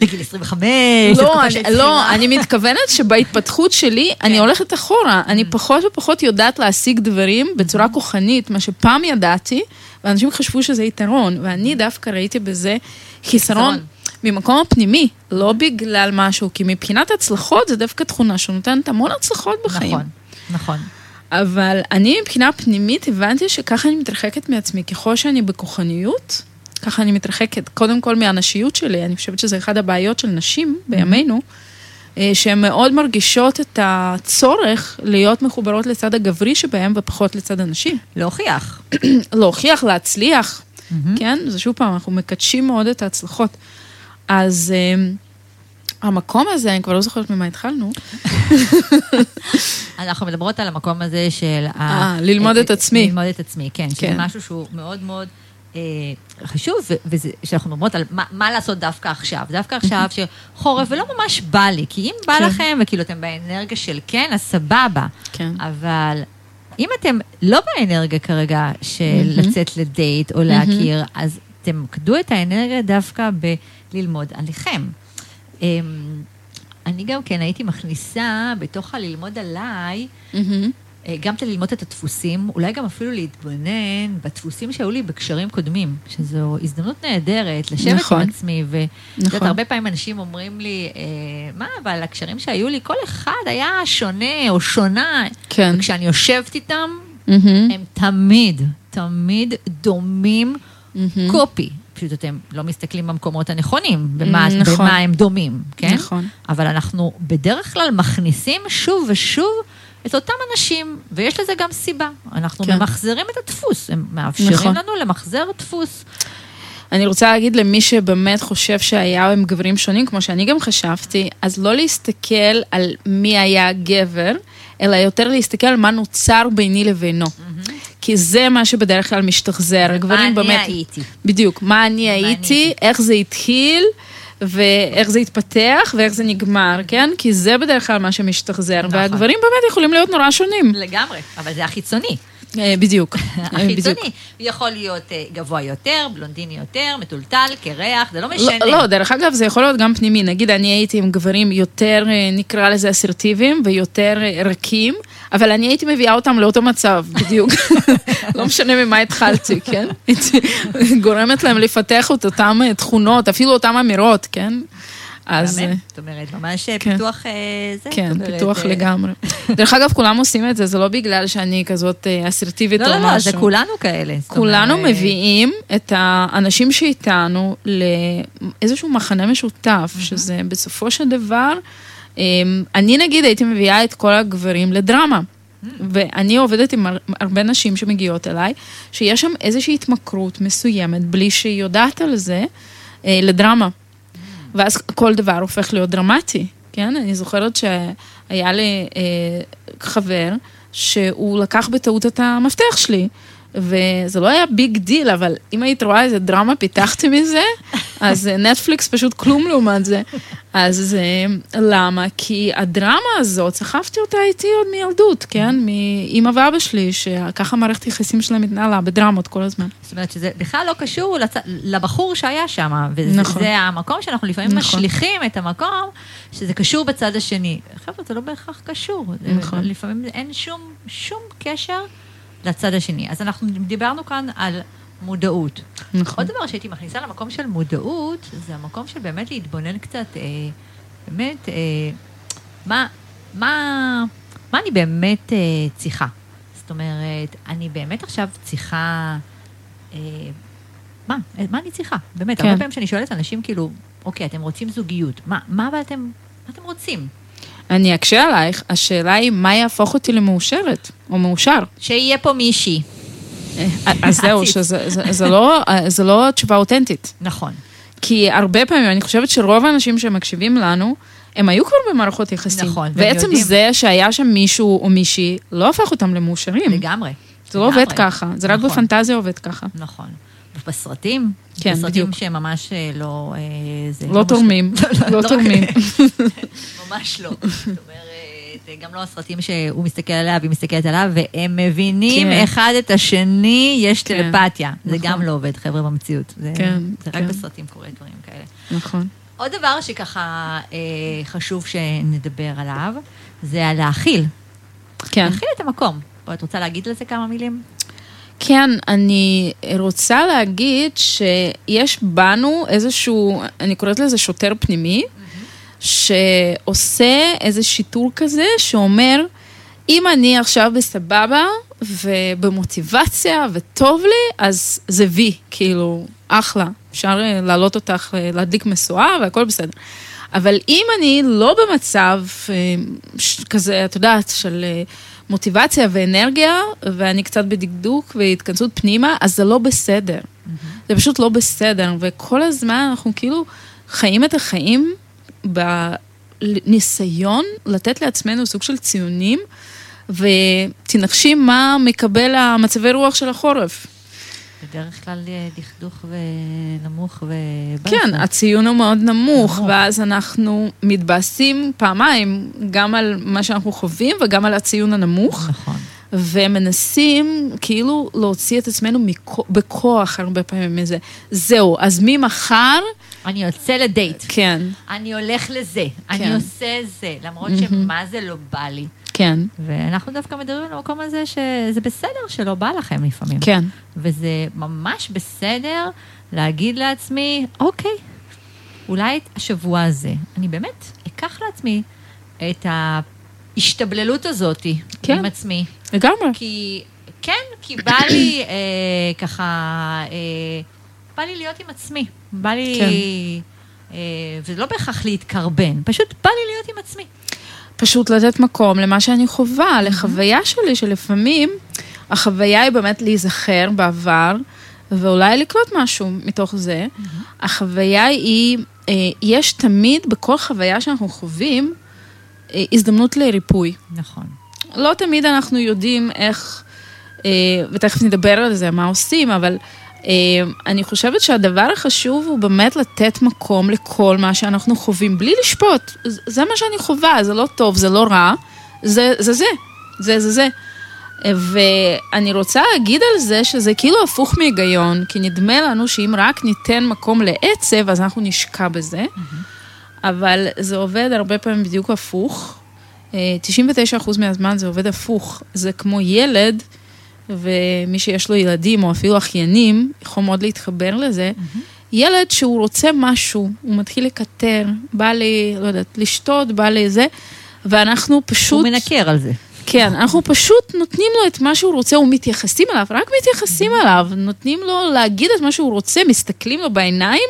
לגיל 25, לא, אני, לא. אני מתכוונת שבהתפתחות שלי, אני הולכת אחורה. אני פחות ופחות יודעת להשיג דברים בצורה כוחנית, מה שפעם ידעתי, ואנשים חשבו שזה יתרון, ואני דווקא ראיתי בזה חיסרון. ממקום הפנימי, לא בגלל משהו, כי מבחינת הצלחות זה דווקא תכונה שנותנת המון הצלחות בחיים. נכון, נכון. אבל אני מבחינה פנימית הבנתי שככה אני מתרחקת מעצמי. ככל שאני בכוחניות, ככה אני מתרחקת קודם כל מהנשיות שלי, אני חושבת שזה אחת הבעיות של נשים בימינו, אה, שהן מאוד מרגישות את הצורך להיות מחוברות לצד הגברי שבהן ופחות לצד הנשי. להוכיח. [CLEARS THROAT] להוכיח, להצליח, כן? זה שוב פעם, אנחנו מקדשים מאוד את ההצלחות. אז אה, המקום הזה, אני כבר לא זוכרת ממה התחלנו. [LAUGHS] אנחנו מדברות על המקום הזה של... אה, ללמוד את עצמי. ללמוד את עצמי, כן. שזה כן. משהו שהוא מאוד מאוד אה, חשוב, ו- וזה, שאנחנו מדברות על מה, מה לעשות דווקא עכשיו. דווקא עכשיו שחורף, ולא ממש בא לי, כי אם בא כן. לכם, וכאילו אתם באנרגיה של כן, אז סבבה. כן. אבל אם אתם לא באנרגיה כרגע של לצאת לדייט או להכיר, אז תמקדו את האנרגיה דווקא בללמוד עליכם. אמ, אני גם כן הייתי מכניסה בתוך הללמוד עליי. אה, גם את ללמוד את הדפוסים, אולי גם אפילו להתבונן בדפוסים שהיו לי בקשרים קודמים, שזו הזדמנות נהדרת לשבת נכון. עם עצמי, יודעת, נכון. הרבה פעמים אנשים אומרים לי, אה, מה, אבל הקשרים שהיו לי, כל אחד היה שונה או שונה, כן. וכשאני יושבת איתם, מהמם. הם תמיד, תמיד דומים מהמם. קופי. פשוט אתם לא מסתכלים במקומות הנכונים, במה, נכון. במה הם דומים, כן? נכון. אבל אנחנו בדרך כלל מכניסים שוב ושוב את אותם אנשים, ויש לזה גם סיבה. אנחנו כן. ממחזרים את הדפוס, הם מאפשרים נכון. לנו למחזר דפוס. אני רוצה להגיד למי שבאמת חושב שהיה הם גברים שונים, כמו שאני גם חשבתי, אז לא להסתכל על מי היה גבר, אלא יותר להסתכל על מה נוצר ביני לבינו. כי זה מה שבדרך כלל משתחזר. הגברים אני באמת... הייתי. בדיוק, מה אני אני הייתי, הייתי. איך זה התחיל. ואיך זה התפתח ואיך זה נגמר, כן? כי זה בדרך כלל מה שמשתחזר, נכון. והגברים באמת יכולים להיות נורא שונים. לגמרי, אבל זה החיצוני. אה, בדיוק. [LAUGHS] אה. החיצוני. יכול להיות אה, גבוה יותר, בלונדיני יותר, מטולטל, קרח, זה לא משנה. לא, לא, דרך אגב, זה יכול להיות גם פנימי. נגיד, אני הייתי עם גברים יותר, נקרא לזה אסרטיביים ויותר רכים, אבל אני הייתי מביאה אותם לאותו מצב, [LAUGHS] בדיוק. לא משנה ממה התחלתי, כן? [LAUGHS] גורמת להם לפתח את אותן תכונות, אפילו אותן אמירות, כן? אז... אה, זאת אומרת, ממש כן. פיתוח אה, זה. כן, אומרת, פיתוח אה, לגמרי. [LAUGHS] דרך אגב, כולם עושים את זה, זה לא בגלל שאני כזאת אה, אסרטיבית או לא, משהו. לא, לא, זה כולנו כאלה. כולנו אומרת, מביאים את האנשים שאיתנו לאיזשהו מחנה משותף, שזה בסופו של דבר, אמ, אני נגיד הייתי מביאה את כל הגברים לדרמה. ואני עובדת עם הר- הרבה נשים שמגיעות אליי, שיש שם איזושהי התמכרות מסוימת, בלי שהיא יודעת על זה, אה, לדרמה. ואז כל דבר הופך להיות דרמטי, כן? אני זוכרת שהיה לי אה, חבר שהוא לקח בטעות את המפתח שלי, וזה לא היה big deal, אבל אם היית רואה איזה דרמה פיתחתי מזה, [LAUGHS] אז נטפליקס פשוט כלום לעומת זה. אז אה, למה? כי הדרמה הזאת, סחבתי אותה איתי עוד מילדות, כן? מאמא ואבא שלי, שככה מערכת היחסים שלהם התנהלה בדרמות כל הזמן. זאת אומרת שזה בכלל לא קשור לצ... לבחור שהיה שם, וזה נכון. המקום שאנחנו לפעמים נכון. משליכים את המקום שזה קשור בצד השני. חבר'ה, זה לא בהכרח קשור. נכון. לפעמים אין שום, שום קשר לצד השני. אז אנחנו דיברנו כאן על מודעות. נכון. עוד דבר שהייתי מכניסה למקום של מודעות, זה המקום של באמת להתבונן קצת, אה, באמת, אה, מה, מה, מה אני באמת אה, צריכה. זאת אומרת, אני באמת עכשיו צריכה, אה, מה, מה אני צריכה? באמת, כן. הרבה פעמים כשאני שואלת אנשים, כאילו, אוקיי, אתם רוצים זוגיות, מה, מה אתם, מה אתם רוצים? אני אקשה עלייך, השאלה היא מה יהפוך אותי למאושרת, או מאושר. שיהיה פה מישהי. אז [LAUGHS] זהו. שזה זה, זה לא, זה לא תשובה אותנטית. נכון. כי הרבה פעמים, אני חושבת שרוב האנשים שמקשיבים לנו, הם היו כבר במערכות יחסים. נכון, והם ועצם יודעים. זה שהיה שם מישהו או מישהי, לא הפך אותם למאושרים. לגמרי. זה לא לגמרי. עובד ככה, זה רק נכון. בפנטזיה עובד ככה. נכון. בסרטים, כן, בסרטים בדיוק. שהם ממש אה, לא... אה, זה, לא תורמים, [LAUGHS] לא לא תורמים. [LAUGHS] ממש לא. זאת אומרת, גם לא הסרטים שהוא מסתכל עליה והיא מסתכלת עליו, והם מבינים כן. אחד את השני, יש כן, טלפתיה. זה נכון. גם לא עובד, חבר'ה, במציאות. זה כן, זה רק כן. בסרטים קורה דברים כאלה. נכון. עוד דבר שככה אה, חשוב שנדבר עליו, זה על להכיל. כן. להכיל את המקום. בואי, את רוצה להגיד על זה כמה מילים? כן, אני רוצה להגיד שיש בנו איזשהו, אני קוראת לזה שוטר פנימי, שעושה איזה שיטור כזה שאומר, אם אני עכשיו בסבבה ובמוטיבציה וטוב לי, אז זה וי, כאילו, אחלה, אפשר אה, להעלות אותך, אה, להדליק משואה והכל בסדר. אבל אם אני לא במצב אה, כזה, את יודעת, של מוטיבציה ואנרגיה, ואני קצת בדקדוק והתכנסות פנימה, אז זה לא בסדר. זה פשוט לא בסדר, וכל הזמן אנחנו כאילו חיים את החיים בניסיון לתת לעצמנו סוג של ציונים, ותנחשי מה מקבל המצבי רוח של החורף. בדרך כלל אה, דכדוך ונמוך ובאסה. כן, הציון הוא מאוד נמוך, נמוך. ואז אנחנו מתבאסים פעמיים, גם על מה שאנחנו חווים וגם על הציון הנמוך, נכון. ומנסים כאילו להוציא את עצמנו מכו- בכוח הרבה פעמים מזה. זהו, אז ממחר, אני יוצא לדייט. כן, אני הולך לזה. אני כן. עושה זה. למרות שמה זה לא בא לי. כן, ואנחנו דווקא מדברים על המקום הזה שזה בסדר שלא בא לכם לפעמים. כן, וזה ממש בסדר להגיד לעצמי, אוקיי, אולי את השבוע הזה, אני באמת אקח לעצמי את ההשתבללות הזאת כן. עם עצמי. לגמרי. כי, כן, כי בא לי אה, ככה, אה, בא לי להיות עם עצמי. בא לי, כן. אה, וזה לא בהכרח להתקרבן, פשוט בא לי להיות עם עצמי. פשוט לתת מקום למה שאני חווה, לחוויה שלי, שלפעמים החוויה היא באמת להיזכר בעבר, ואולי לקלוט משהו מתוך זה. החוויה היא, אה, יש תמיד בכל חוויה שאנחנו חווים, אה, הזדמנות לריפוי. נכון. לא תמיד אנחנו יודעים איך, אה, ותכף נדבר על זה, מה עושים, אבל אני חושבת שהדבר החשוב הוא באמת לתת מקום לכל מה שאנחנו חווים, בלי לשפוט. זה מה שאני חווה, זה לא טוב, זה לא רע, זה זה זה, זה זה זה. אה, ואני רוצה להגיד על זה שזה כאילו הפוך מהיגיון, כי נדמה לנו שאם רק ניתן מקום לעצב, אז אנחנו נשקע בזה. אבל זה עובד הרבה פעמים בדיוק הפוך. אה, 99% מהזמן זה עובד הפוך. זה כמו ילד, ומי שיש לו ילדים או אפילו אחיינים, יכול מאוד להתחבר לזה. ילד שהוא רוצה משהו, הוא מתחיל לקטר, בא לי, לא יודעת, לשתות, בא לזה, ואנחנו פשוט... הוא מנקר על זה. כן, אנחנו פשוט נותנים לו את מה שהוא רוצה, ומתייחסים אליו, רק מתייחסים אליו, נותנים לו להגיד את מה שהוא רוצה, מסתכלים לו בעיניים,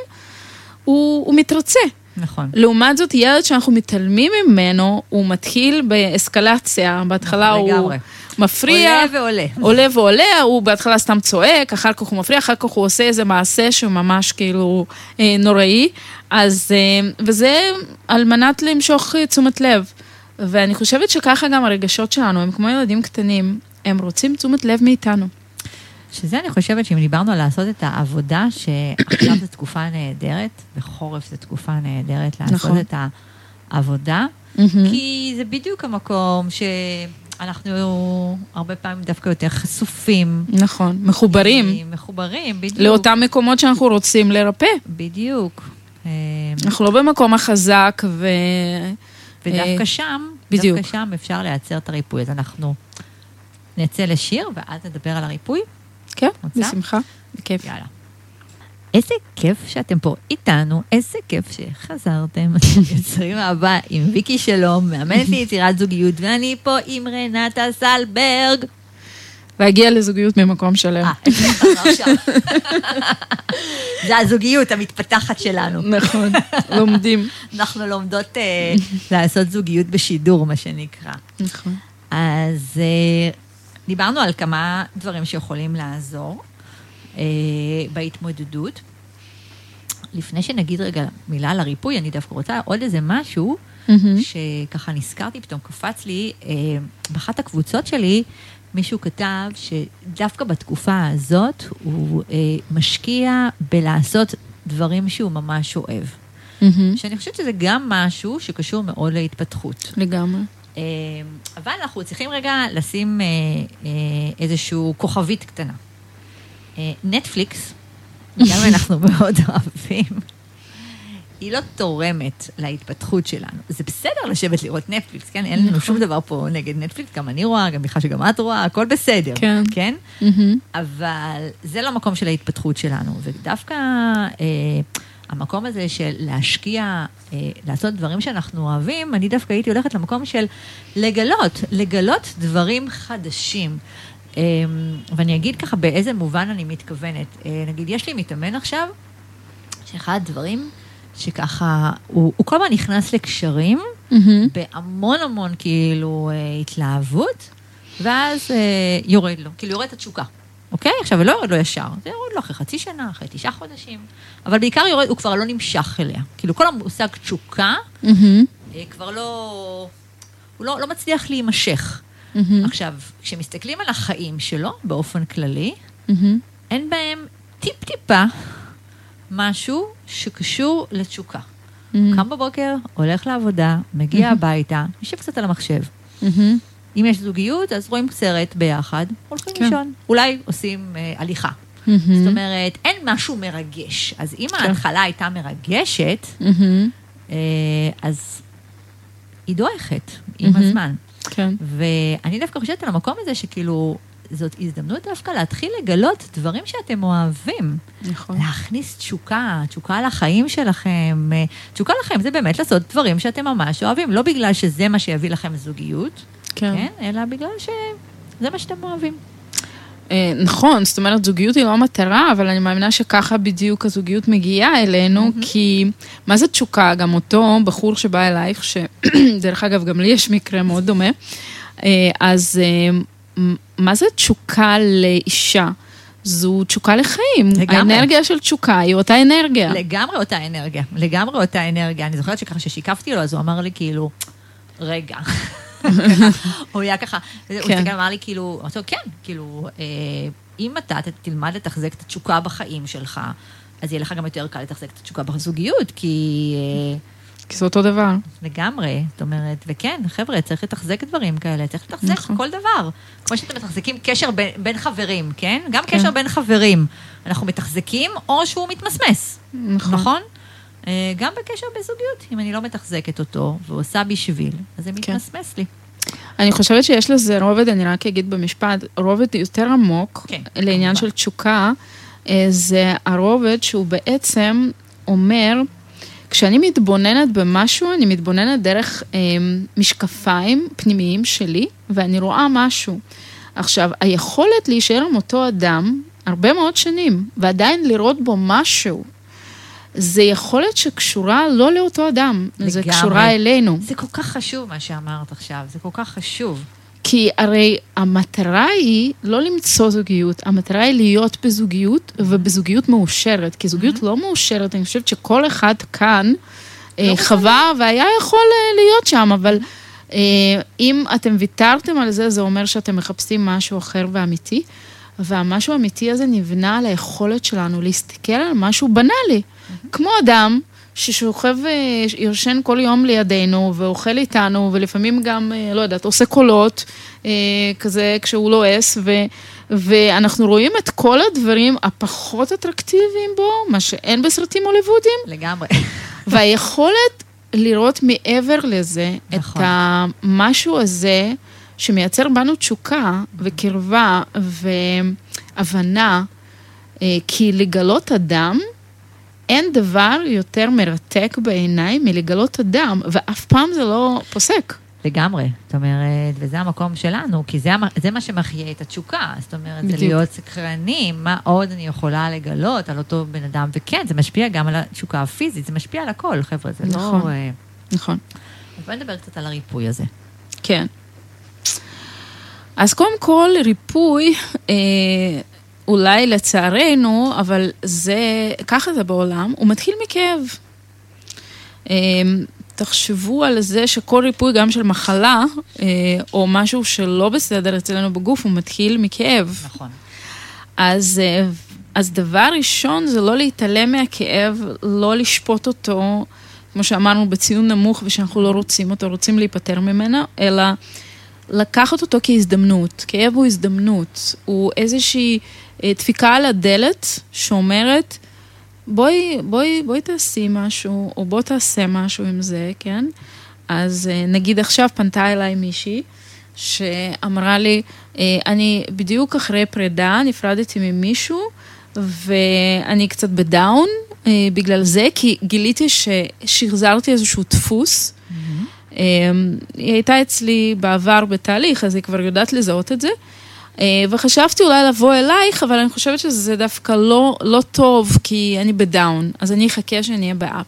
הוא, הוא מתרצה. נכון. לעומת זאת, ילד שאנחנו מתעלמים ממנו, הוא מתחיל באסקלציה, בהתחלה הוא לגמרי. מפריע. עולה ועולה. עולה ועולה, הוא בהתחלה סתם צועק, אחר כך הוא מפריע, אחר כך הוא עושה איזה מעשה שהוא ממש כאילו אה, נוראי. אז, אה, וזה על מנת למשוך אה, תשומת לב. ואני חושבת שככה גם הרגשות שלנו, הם כמו ילדים קטנים, הם רוצים תשומת לב מאיתנו. שזה אני חושבת שאם דיברנו על לעשות את העבודה, שעכשיו [COUGHS] זו תקופה נהדרת, וחורף זו תקופה נהדרת לעשות נכון. את העבודה, כי זה בדיוק המקום שאנחנו הרבה פעמים דווקא יותר חשופים. נכון, מחוברים מחוברים, בדיוק. לאותם מקומות שאנחנו רוצים לרפא. בדיוק. אה, אנחנו לא במקום החזק ו... ודווקא אה, שם, בדיוק. דווקא שם אפשר לייצר את הריפוי. אז אנחנו נצא לשיר, ואז נדבר על הריפוי. כן? בשמחה, בכיף. יאללה. איזה כיף שאתם פה איתנו, איזה כיף שחזרתם. [LAUGHS] יוצרים אהבה עם ויקי שלום, מאמנת [LAUGHS] ליצירת זוגיות, ואני פה עם רנטה סלברג. להגיע לזוגיות ממקום שלם. אה. [LAUGHS] זה הזוגיות המתפתחת שלנו. נכון, לומדים. אנחנו לומדות אה, לעשות זוגיות בשידור, מה שנקרא. נכון. אז אה, דיברנו על כמה דברים שיכולים לעזור אה, בהתמודדות. לפני שנגיד רגע מילה על הריפוי, אני דווקא רוצה עוד איזה משהו, שככה נזכרתי, פתאום קפץ לי, אה, באחת הקבוצות שלי, מישהו כתב שדווקא בתקופה הזאת הוא אה, משקיע בלעשות דברים שהוא ממש אוהב. שאני חושבת שזה גם משהו שקשור מאוד להתפתחות. לגמרי. אה, אבל אנחנו צריכים רגע לשים אה, אה, איזשהו כוכבית קטנה. נטפליקס, [LAUGHS] גם אנחנו מאוד אוהבים, היא לא תורמת להתפתחות שלנו. זה בסדר לשבת לראות נטפליקס, כן? אין לנו נכון. שום דבר פה נגד נטפליקס, גם אני רואה, גם בכלל שגם את רואה, הכל בסדר, כן. כן? אבל זה לא מקום של ההתפתחות שלנו, ודווקא אה, המקום הזה של להשקיע, אה, לעשות דברים שאנחנו אוהבים, אני דווקא הייתי הולכת למקום של לגלות, לגלות דברים חדשים. אה, ואני אגיד ככה באיזה מובן אני מתכוונת. אה, נגיד, יש לי מתאמן עכשיו, שאחד הדברים שככה, הוא, הוא כל הזמן נכנס לקשרים, מהמם. בהמון המון כאילו אה, התלהבות, ואז אה, יורד לו, כאילו יורד את התשוקה. אוקיי? עכשיו, לא יורד לו ישר, זה יורד לו אחרי חצי שנה, אחרי תשעה חודשים, אבל בעיקר יורד, הוא כבר לא נמשך אליה. כאילו, כל המושג תשוקה מהמם. אה, כבר לא... הוא לא, לא מצליח להימשך. מהמם. עכשיו, כשמסתכלים על החיים שלו באופן כללי, מהמם. אין בהם טיפ-טיפה משהו שקשור לתשוקה. מהמם. קם בבוקר, הולך לעבודה, מגיע הביתה, יושב קצת על המחשב. מהמם. אם יש זוגיות, אז רואים סרט ביחד, הולכים כן. לישון. אולי עושים אה, הליכה. מהמם. זאת אומרת, אין משהו מרגש. אז אם כן. ההתחלה הייתה מרגשת, מהמם. אה, אז היא דועכת עם מהמם. הזמן. כן. ואני דווקא חושבת על המקום הזה שכאילו, זאת הזדמנות דווקא להתחיל לגלות דברים שאתם אוהבים. נכון. להכניס תשוקה, תשוקה לחיים שלכם. אה, תשוקה לחיים זה באמת לעשות דברים שאתם ממש אוהבים, לא בגלל שזה מה שיביא לכם זוגיות, כן. כן? אלא בגלל שזה מה שאתם אוהבים. אה, נכון, זאת אומרת, זוגיות היא לא המטרה, אבל אני מאמינה שככה בדיוק הזוגיות מגיעה אלינו, כי מה זה תשוקה? גם אותו בחור שבא אלייך, שדרך [CLEARS THROAT] אגב, גם לי יש מקרה מאוד דומה, אה, אז אה, מה זה תשוקה לאישה? זו תשוקה לחיים. לגמרי. האנרגיה של תשוקה היא אותה אנרגיה. לגמרי אותה אנרגיה, לגמרי אותה אנרגיה. אני זוכרת שככה ששיקפתי לו, אז הוא אמר לי כאילו, רגע. [LAUGHS] [LAUGHS] הוא היה ככה, הוא כן. הסתכל ואמר לי כאילו, אמרתי לו, כן, כאילו, אה, אם אתה תלמד לתחזק את התשוקה בחיים שלך, אז יהיה לך גם יותר קל לתחזק את התשוקה בזוגיות, כי אה, כי זה אותו דבר. לגמרי, זאת אומרת, וכן, חבר'ה, צריך לתחזק דברים כאלה, צריך לתחזק נכון. כל דבר. כמו שאתם מתחזקים קשר בין, בין חברים, כן? גם כן. קשר בין חברים. אנחנו מתחזקים או שהוא מתמסמס. נכון. נכון? אה, גם בקשר בזוגיות, אם אני לא מתחזקת אותו ועושה בשביל, אז זה כן. מתמסמס לי. אני חושבת שיש לזה רובד, אני רק אגיד במשפט, רובד יותר עמוק כן, לעניין כמובן. של תשוקה, אה, זה הרובד שהוא בעצם אומר, כשאני מתבוננת במשהו, אני מתבוננת דרך אה, משקפיים פנימיים שלי, ואני רואה משהו. עכשיו, היכולת להישאר עם אותו אדם הרבה מאוד שנים, ועדיין לראות בו משהו, זה יכולת שקשורה לא לאותו אדם, זה לגמרי. קשורה אלינו. זה כל כך חשוב מה שאמרת עכשיו, זה כל כך חשוב. כי הרי המטרה היא לא למצוא זוגיות, המטרה היא להיות בזוגיות, ובזוגיות מאושרת. כי זוגיות לא מאושרת, אני חושבת שכל אחד כאן אה, חווה והיה יכול אה, להיות שם, אבל אה, אם אתם ויתרתם על זה, זה אומר שאתם מחפשים משהו אחר ואמיתי, והמשהו האמיתי הזה נבנה על היכולת שלנו להסתכל על משהו בנאלי, כמו אדם. ששוכב, אה, יושן כל יום לידינו ואוכל איתנו, ולפעמים גם, אה, לא יודעת, עושה קולות, אה, כזה כשהוא לועס, ו, ואנחנו רואים את כל הדברים הפחות אטרקטיביים בו, מה שאין בסרטים הוליוודיים, לגמרי. [LAUGHS] והיכולת לראות מעבר לזה, נכון. את המשהו הזה שמייצר בנו תשוקה וקרבה והבנה, כי לגלות אדם, אין דבר יותר מרתק בעיניי מלגלות אדם, ואף פעם זה לא פוסק. לגמרי, זאת אומרת, וזה המקום שלנו, כי זה, זה מה שמחיה את התשוקה, זאת אומרת, בדיוק. זה להיות סקרנים, מה עוד אני יכולה לגלות על אותו בן אדם, וכן, זה משפיע גם על התשוקה הפיזית, זה משפיע על הכל, חבר'ה, זה נכון. לא... נכון. אז בואי נדבר קצת על הריפוי הזה. כן. אז קודם כל, ריפוי, אה, אולי לצערנו, אבל זה, ככה זה בעולם, הוא מתחיל מכאב. אה, תחשבו על זה שכל ריפוי, גם של מחלה, אה, או משהו שלא בסדר אצלנו בגוף, הוא מתחיל מכאב. נכון. אז, אה, אז דבר ראשון זה לא להתעלם מהכאב, לא לשפוט אותו, כמו שאמרנו, בציון נמוך ושאנחנו לא רוצים אותו, רוצים להיפטר ממנו, אלא לקחת אותו כהזדמנות. כאב הוא הזדמנות, הוא איזושהי אה, דפיקה על הדלת שאומרת, בואי, בואי, בואי תעשי משהו, או בוא תעשה משהו עם זה, כן? אז אה, נגיד עכשיו פנתה אליי מישהי, שאמרה לי, אה, אני בדיוק אחרי פרידה, נפרדתי ממישהו, ואני קצת ב down בגלל זה, כי גיליתי ששחזרתי איזשהו דפוס. אה, היא הייתה אצלי בעבר בתהליך, אז היא כבר יודעת לזהות את זה. אה, וחשבתי אולי לבוא אלייך, אבל אני חושבת שזה דווקא לא, לא טוב, כי אני ב down, אז אני אחכה שאני אהיה ב up.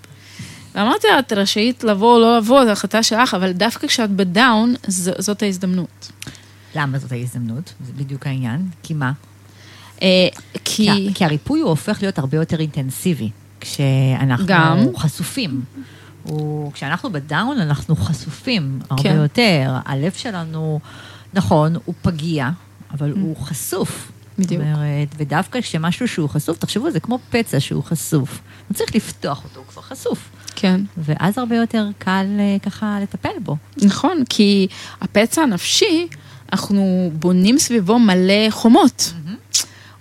ואמרתי לה, את רשאית לבוא או לא לבוא, זו החלטה שלך, אבל דווקא כשאת ב down, ז- זאת ההזדמנות. למה זאת ההזדמנות? זה בדיוק העניין. כי מה? אה, כי... כי, כי הריפוי הוא הופך להיות הרבה יותר אינטנסיבי, כשאנחנו גם. חשופים. הוא, כשאנחנו בדאון, אנחנו חשופים הרבה כן. יותר. הלב שלנו, נכון, הוא פגיע, אבל הוא חשוף. Mm. בדיוק. זאת אומרת, ודווקא כשמשהו שהוא חשוף, תחשבו, זה כמו פצע שהוא חשוף. לא צריך לפתוח אותו, הוא כבר חשוף. כן. ואז הרבה יותר קל אה, ככה לטפל בו. נכון, כי הפצע הנפשי, אנחנו בונים סביבו מלא חומות.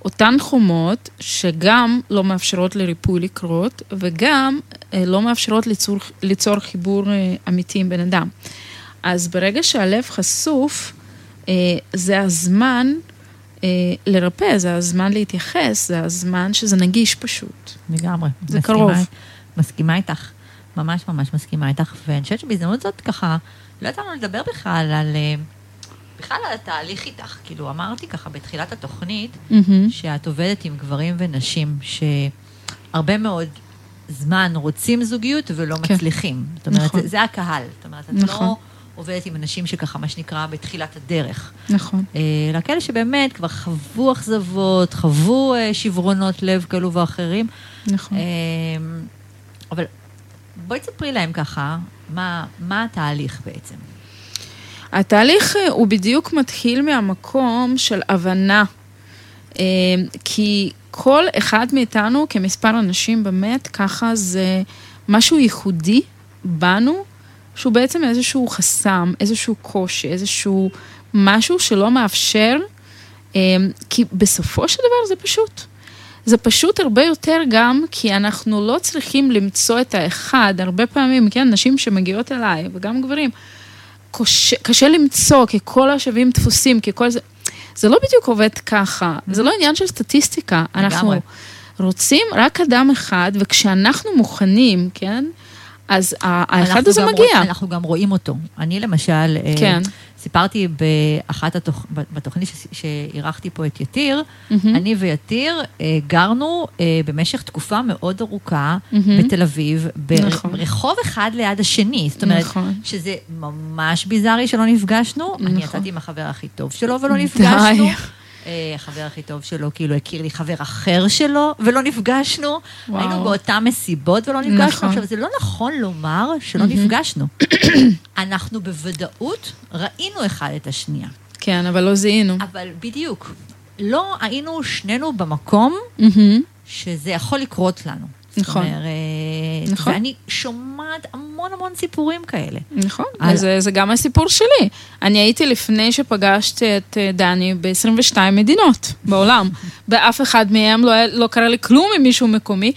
אותן חומות שגם לא מאפשרות לריפוי לקרות, וגם לא מאפשרות ליצור, ליצור חיבור אה, אמיתי עם בן אדם. אז ברגע שהלב חשוף, אה, זה הזמן אה, לרפא, זה הזמן להתייחס, זה הזמן שזה נגיש פשוט. לגמרי. זה מסכימה- קרוב. מסכימה איתך, ממש ממש מסכימה איתך, ואני חושבת שבהזדמנות זאת ככה, לא יצא לנו לדבר בכלל על, אה, בכלל על התהליך איתך. כאילו, אמרתי ככה בתחילת התוכנית, מהמם. שאת עובדת עם גברים ונשים שהרבה מאוד זמן רוצים זוגיות ולא כן. מצליחים. זאת אומרת, נכון. זה, זה הקהל. זאת אומרת, את נכון. לא עובדת עם אנשים שככה, מה שנקרא, בתחילת הדרך. נכון. אה, אלא כאלה שבאמת כבר חוו אכזבות, חוו אה, שברונות לב כאלו ואחרים. נכון. אה, אבל בואי תספרי להם ככה, מה, מה התהליך בעצם. התהליך אה, הוא בדיוק מתחיל מהמקום של הבנה. אה, כי כל אחד מאיתנו כמספר אנשים באמת, ככה זה משהו ייחודי בנו, שהוא בעצם איזשהו חסם, איזשהו קושי, איזשהו משהו שלא מאפשר, אה, כי בסופו של דבר זה פשוט. זה פשוט הרבה יותר גם כי אנחנו לא צריכים למצוא את האחד, הרבה פעמים, כן, נשים שמגיעות אליי, וגם גברים, קשה, קשה למצוא, כי כל השווים דפוסים, כי כל זה, זה לא בדיוק עובד ככה, זה לא עניין של סטטיסטיקה, אנחנו. רוצים רק אדם אחד, וכשאנחנו מוכנים, כן, אז האחד הזה מגיע. רוצ- אנחנו גם רואים אותו. אני למשל, אה, כן. סיפרתי באחת התוכ... בתוכנית שאירחתי פה את יתיר, מהמם. אני ויתיר אה, גרנו אה, במשך תקופה מאוד ארוכה מהמם. בתל אביב, נכון. ברחוב אחד ליד השני. זאת אומרת, נכון. שזה ממש ביזארי שלא נפגשנו. אני נכון. יצאתי עם החבר הכי טוב שלו ולא נפגשנו. די. אה, החבר הכי טוב שלו כאילו הכיר לי חבר אחר שלו ולא נפגשנו. וואו. היינו באותן מסיבות ולא נפגשנו. נכון. עכשיו, זה לא נכון לומר שלא נפגשנו. אנחנו בוודאות ראינו אחד את השנייה. כן, אבל לא זיהינו. אבל בדיוק, לא היינו שנינו במקום. שזה יכול לקרות לנו. נכון. זאת אומרת, נכון. ואני שומעת המון המון סיפורים כאלה. נכון, על- וזה זה גם הסיפור שלי. אני הייתי לפני שפגשתי את אה, דני ב-22 מדינות בעולם. [LAUGHS] באף אחד מהם לא, לא קרה לי כלום עם מישהו מקומי,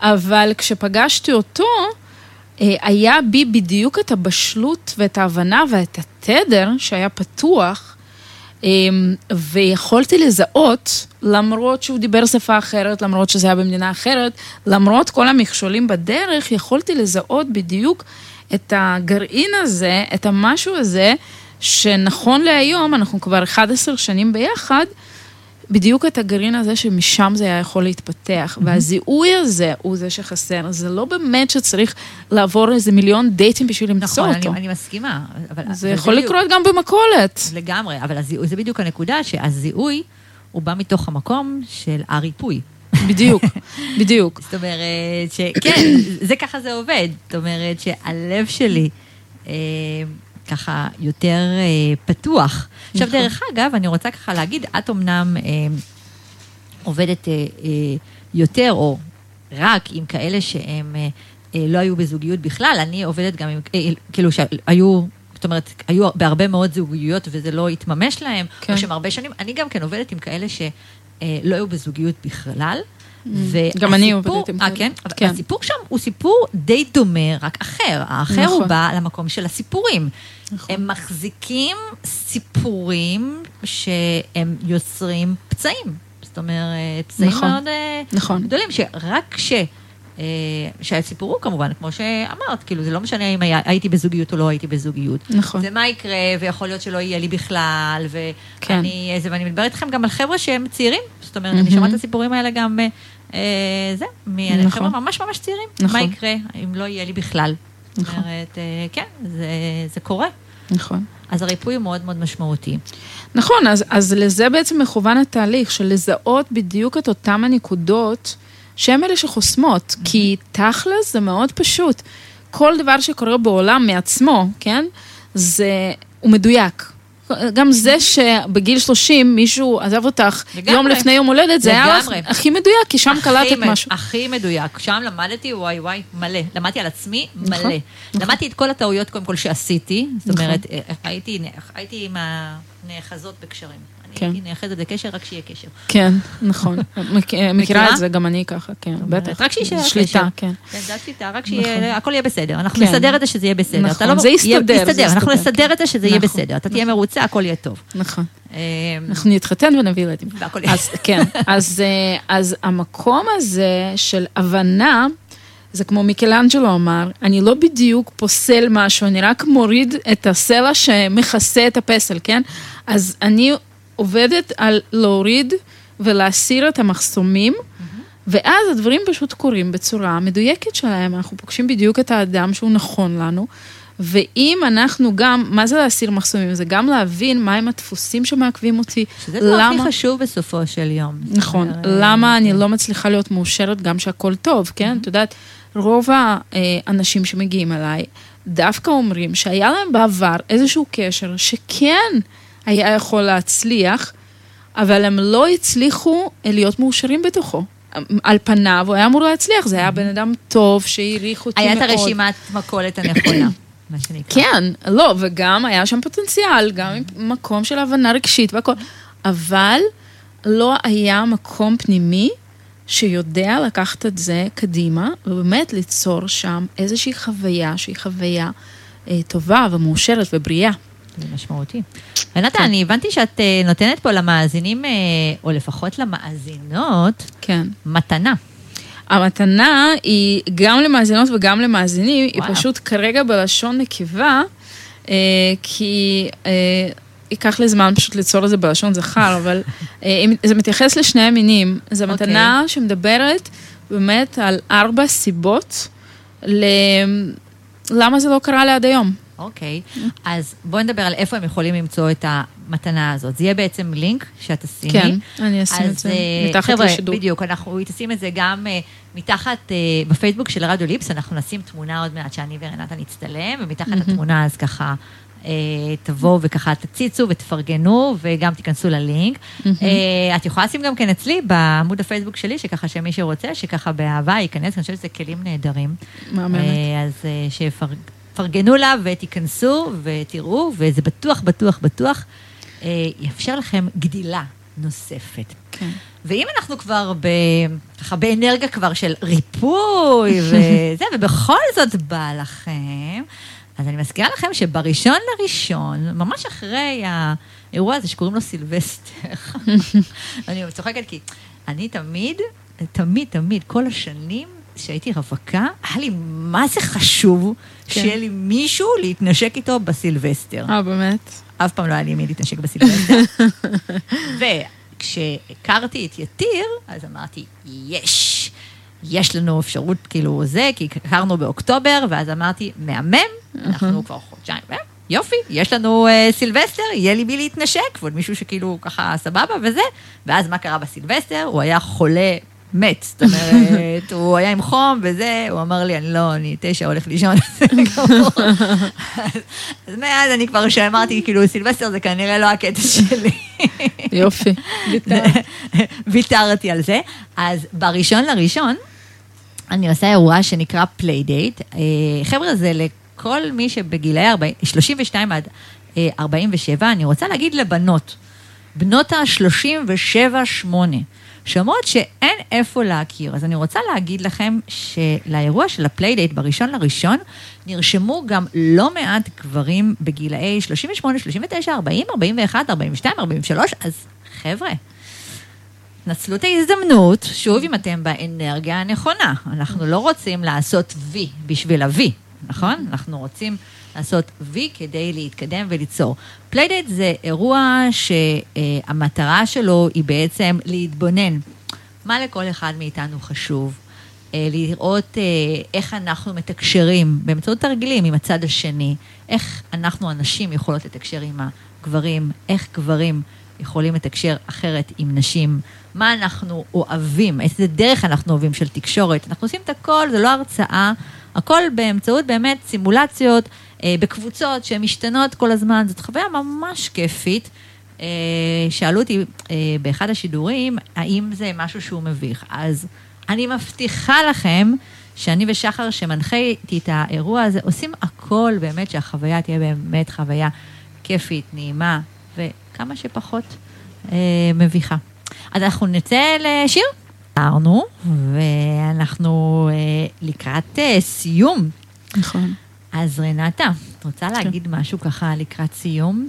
אבל כשפגשתי אותו, אה, היה בי בדיוק את הבשלות ואת ההבנה ואת התדר שהיה פתוח. אמ, ויכולתי לזהות, למרות שהוא דיבר שפה אחרת, למרות שזה היה במדינה אחרת, למרות כל המכשולים בדרך, יכולתי לזהות בדיוק את הגרעין הזה, את המשהו הזה, שנכון להיום, אנחנו כבר 11 שנים ביחד, בדיוק את הגרעין הזה שמשם זה היה יכול להתפתח. והזיהוי הזה הוא זה שחסר. זה לא באמת שצריך לעבור איזה מיליון דייטים בשביל למצוא נכון, אותו. אני, אני מסכימה. אבל, זה יכול בדיוק- לקרות גם במכולת. לגמרי, אבל הזיהוי, זה בדיוק הנקודה, שהזיהוי הוא בא מתוך המקום של הריפוי. בדיוק, [LAUGHS] בדיוק. זאת אומרת שכן, זה ככה זה עובד. זאת אומרת שהלב שלי אה, ככה יותר אה, פתוח. עכשיו, נכון. דרך אגב, אני רוצה ככה להגיד, את אמנם אה, עובדת אה, אה, יותר או רק עם כאלה שהם אה, אה, לא היו בזוגיות בכלל, אני עובדת גם עם, אה, כאילו שהיו... זאת אומרת, היו בהרבה מאוד זוגיות וזה לא התממש להם, כן. כן. או שהם הרבה שנים, אני גם כן עובדת עם כאלה שלא היו בזוגיות בכלל. גם אני עובדת עם כאלה. כן? כן. הסיפור שם הוא סיפור די דומה, רק אחר. האחר הוא נכון. בא למקום של הסיפורים. נכון. הם מחזיקים סיפורים שהם יוצרים פצעים. זאת אומרת, פצעים נכון. מאוד אה, נכון. גדולים, שרק כש... אה, שהסיפור הוא כמובן, כמו שאמרת, כאילו זה לא משנה אם היה, הייתי בזוגיות או לא הייתי בזוגיות. נכון. זה מה יקרה, ויכול להיות שלא יהיה לי בכלל, כן. ואני, זה, ואני מדברת איתכם גם על חבר'ה שהם צעירים, זאת אומרת, אני מהמם. שומעת את הסיפורים האלה גם אה, זה, נכון. מחבר'ה ממש ממש צעירים. נכון. מה יקרה אם לא יהיה לי בכלל? זאת נכון. אומרת, אה, כן, זה, זה קורה. נכון. אז הריפוי הוא מאוד מאוד משמעותי. נכון, אז, אז לזה בעצם מכוון התהליך, של לזהות בדיוק את אותם הנקודות שהן אלה שחוסמות, כי תכלס זה מאוד פשוט. כל דבר שקורה בעולם מעצמו, כן, זה, הוא מדויק. גם זה שבגיל 30 מישהו עזב אותך לגמרי. יום לפני יום הולדת, זה היה לך לגמרי. הכי מדויק, כי שם קלטת משהו. הכי מדויק. שם למדתי, וואי וואי, מלא. למדתי על עצמי, נכון, מלא. נכון. למדתי את כל הטעויות, קודם כל, שעשיתי. זאת נכון. אומרת, אה, הייתי הייתי עם הנאחזות בקשרים. כן. הייתי נאחזת בקשר, רק שיהיה קשר. כן, נכון. [LAUGHS] מכ- מכירה את זה, גם אני ככה, כן, בטח. רק שיישאר קשר. שליטה, כן. כן, זה השליטה, רק נכון. שיהיה, הכל יהיה בסדר. אנחנו כן. נסדר את זה שזה יהיה בסדר. נכון, לא- זה יסתדר, אנחנו נסדר את זה שזה יהיה נכון, בסדר. אתה תהיה מרוצה, הכל יהיה טוב. נכון. אה, אנחנו נתחתן ונביא ילדים. והכל יהיה. אז כן, אז, אה, אז המקום הזה של הבנה, זה כמו מיקלאנג'לו אמר, אני לא בדיוק פוסל משהו, אני רק מוריד את הסלע שמכסה את הפסל, כן? אז אני עובדת על להוריד ולהסיר את המחסומים, ואז הדברים פשוט קורים בצורה מדויקת שלהם, אנחנו פוגשים בדיוק את האדם שהוא נכון לנו. ואם אנחנו גם, מה זה להסיר מחסומים? זה גם להבין מהם הדפוסים שמעכבים אותי. שזה הדבר הכי חשוב בסופו של יום. נכון, למה אני לא מצליחה להיות מאושרת גם שהכל טוב, כן? את יודעת, רוב האנשים שמגיעים אליי דווקא אומרים שהיה להם בעבר איזשהו קשר שכן היה יכול להצליח, אבל הם לא הצליחו להיות מאושרים בתוכו. על פניו הוא היה אמור להצליח, זה היה בן אדם טוב שהעריך אותי היה מאוד. את הרשימת מכולת הנכונה, [COUGHS] מה שנקרא. כן, לא, וגם היה שם פוטנציאל, גם מקום של הבנה רגשית והכל, אבל לא היה מקום פנימי שיודע לקחת את זה קדימה, ובאמת ליצור שם איזושהי חוויה שהיא חוויה אה, טובה ומאושרת ובריאה. זה משמעותי. רנטה, אני הבנתי שאת אה, נותנת פה למאזינים, אה, או לפחות למאזינות, כן. מתנה. המתנה היא גם למאזינות וגם למאזינים, היא וואו. פשוט כרגע בלשון נקבה, אה, כי אה, ייקח לי זמן פשוט ליצור את זה בלשון זכר, [LAUGHS] אבל זה מתייחס לשני המינים. זו אוקיי. מתנה שמדברת באמת על ארבע סיבות ל... למה זה לא קרה לי עד היום. אוקיי, אז בואי נדבר על איפה הם יכולים למצוא את המתנה הזאת. זה יהיה בעצם לינק שאת תשימי. כן, אני אשים את אז זה אה, מתחת חבר'ה, לשידור. בדיוק, אנחנו תשים את זה גם אה, מתחת, אה, בפייסבוק של רדיו ליפס, אנחנו נשים תמונה עוד מעט שאני ורנטה נצטלם, ומתחת לתמונה אז ככה תבואו וככה תציצו ותפרגנו, וגם תיכנסו ללינק. את יכולה לשים גם כן אצלי, בעמוד הפייסבוק שלי, שככה שמי שרוצה, שככה באהבה ייכנס, אני חושבת שזה כלים נהדרים. מהממת. אז שפרגנו לה ותיכנסו ותראו, וזה בטוח, בטוח, בטוח אה, יאפשר לכם גדילה נוספת. כן. ואם אנחנו כבר ב... ככה באנרגיה כבר של ריפוי [LAUGHS] וזה, ובכל זאת בא לכם, אז אני מזכירה לכם שבראשון לראשון, ממש אחרי האירוע הזה שקוראים לו סילבסטר, [LAUGHS] אני צוחקת כי אני תמיד, תמיד, תמיד, כל השנים שהייתי רווקה, היה לי מה זה חשוב כן. שיהיה לי מישהו להתנשק איתו בסילבסטר. אה, באמת? אף פעם לא היה לי מי להתנשק בסילבסטר. [LAUGHS] וכשהכרתי את יתיר, אז אמרתי, יש, יש לנו אפשרות, כאילו זה, כי הכרנו באוקטובר, ואז אמרתי, מהמם, אנחנו כבר חודשיים, אה, יופי, יש לנו אה, סילבסטר, יהיה לי מי להתנשק, ועוד מישהו שכאילו ככה סבבה וזה, ואז מה קרה בסילבסטר? הוא היה חולה. מת, זאת אומרת, הוא היה עם חום וזה, הוא אמר לי, אני לא, אני תשע הולך לישון, [LAUGHS] זה גמור. אז- אז מאז אני כבר שאמרתי, כאילו, סילבסטר זה כנראה לא הקטע שלי. יופי. [LAUGHS] ויתרתי על זה. אז בראשון לראשון, אני עושה אירוע שנקרא playdate. חבר'ה, זה לכל מי שבגילאי 40 32 עד אה, 47, אני רוצה להגיד לבנות, בנות ה-37-8, שאומרות שאין איפה להכיר. אז אני רוצה להגיד לכם שלאירוע של ה playdate בראשון לראשון, נרשמו גם לא מעט גברים בגילאי 38, 39, 40, 41, 42, 43, אז חבר'ה, נצלו את ההזדמנות, שוב אם אתם באנרגיה הנכונה. אנחנו לא רוצים לעשות וי בשביל הווי, נכון? אנחנו רוצים לעשות וי כדי להתקדם וליצור. playdate זה אירוע שהמטרה שלו היא בעצם להתבונן. מה לכל אחד מאיתנו חשוב. אה, לראות אה, איך אנחנו מתקשרים באמצעות תרגילים עם הצד השני, איך אנחנו הנשים יכולות לתקשר עם הגברים, איך גברים יכולים לתקשר אחרת עם נשים, מה אנחנו אוהבים, איזה דרך אנחנו אוהבים של תקשורת. אנחנו עושים את הכל, זה לא הרצאה, הכל באמצעות באמת סימולציות אה, בקבוצות שמשתנות כל הזמן, זאת חוויה ממש כיפית. אה, שאלו אותי אה, באחד השידורים, האם זה משהו שהוא מביך. אז אני מבטיחה לכם שאני ושחר, שמנחה איתי את האירוע הזה, עושים הכל באמת שהחוויה תהיה באמת חוויה כיפית, נעימה, וכמה שפחות אה, מביכה. אז אנחנו נצא לשיר. ואנחנו לקראת סיום. נכון. אז רנטה, את רוצה להגיד משהו ככה לקראת סיום?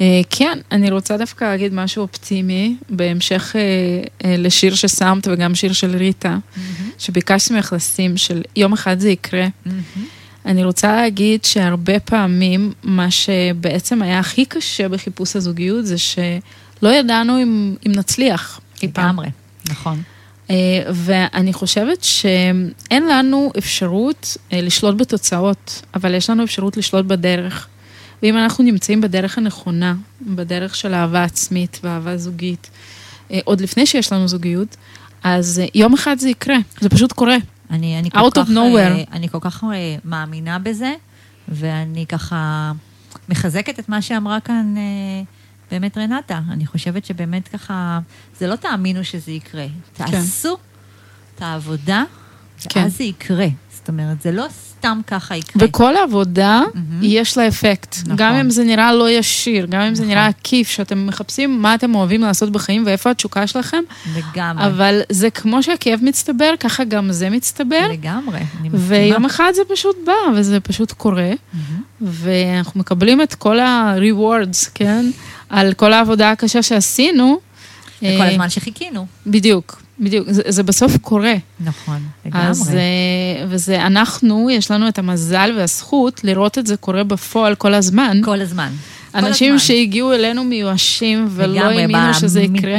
אה, כן, אני רוצה דווקא להגיד משהו אופטימי, בהמשך אה, אה, לשיר ששמת וגם שיר של ריטה, שביקשתי ממך לשים, של יום אחד זה יקרה. אני רוצה להגיד שהרבה פעמים, מה שבעצם היה הכי קשה בחיפוש הזוגיות, זה שלא ידענו אם, אם נצליח. לגמרי, נכון. ואני חושבת שאין לנו אפשרות לשלוט בתוצאות, אבל יש לנו אפשרות לשלוט בדרך. ואם אנחנו נמצאים בדרך הנכונה, בדרך של אהבה עצמית ואהבה זוגית, אה, עוד לפני שיש לנו זוגיות, אז אה, יום אחד זה יקרה, זה פשוט קורה. אני, אני, כל Out כך, of nowhere. אה, אני כל כך מאמינה בזה, ואני ככה מחזקת את מה שאמרה כאן באמת רנטה. אני חושבת שבאמת ככה, זה לא תאמינו שזה יקרה. תעשו את העבודה, כן. ואז זה יקרה. זאת אומרת, זה לא סתם ככה יקרה. וכל עבודה מהמם. יש לה אפקט. נכון. גם אם זה נראה לא ישיר, גם אם זה נכון. נראה עקיף, שאתם מחפשים מה אתם אוהבים לעשות בחיים ואיפה התשוקה שלכם, לגמרי. אבל זה כמו שהכאב מצטבר, ככה גם זה מצטבר. לגמרי, אני מסכימה. ויום אחד זה פשוט בא, וזה פשוט קורה, מהמם. ואנחנו מקבלים את כל ה-rewards, כן? [LAUGHS] על כל העבודה הקשה שעשינו. וכל אה, הזמן שחיכינו. בדיוק, בדיוק. זה, זה בסוף קורה. נכון, לגמרי. אז, אה, וזה אנחנו, יש לנו את המזל והזכות לראות את זה קורה בפועל כל הזמן. כל הזמן. כל אנשים הזמן. שהגיעו אלינו מיואשים ולא האמינו שזה יקרה.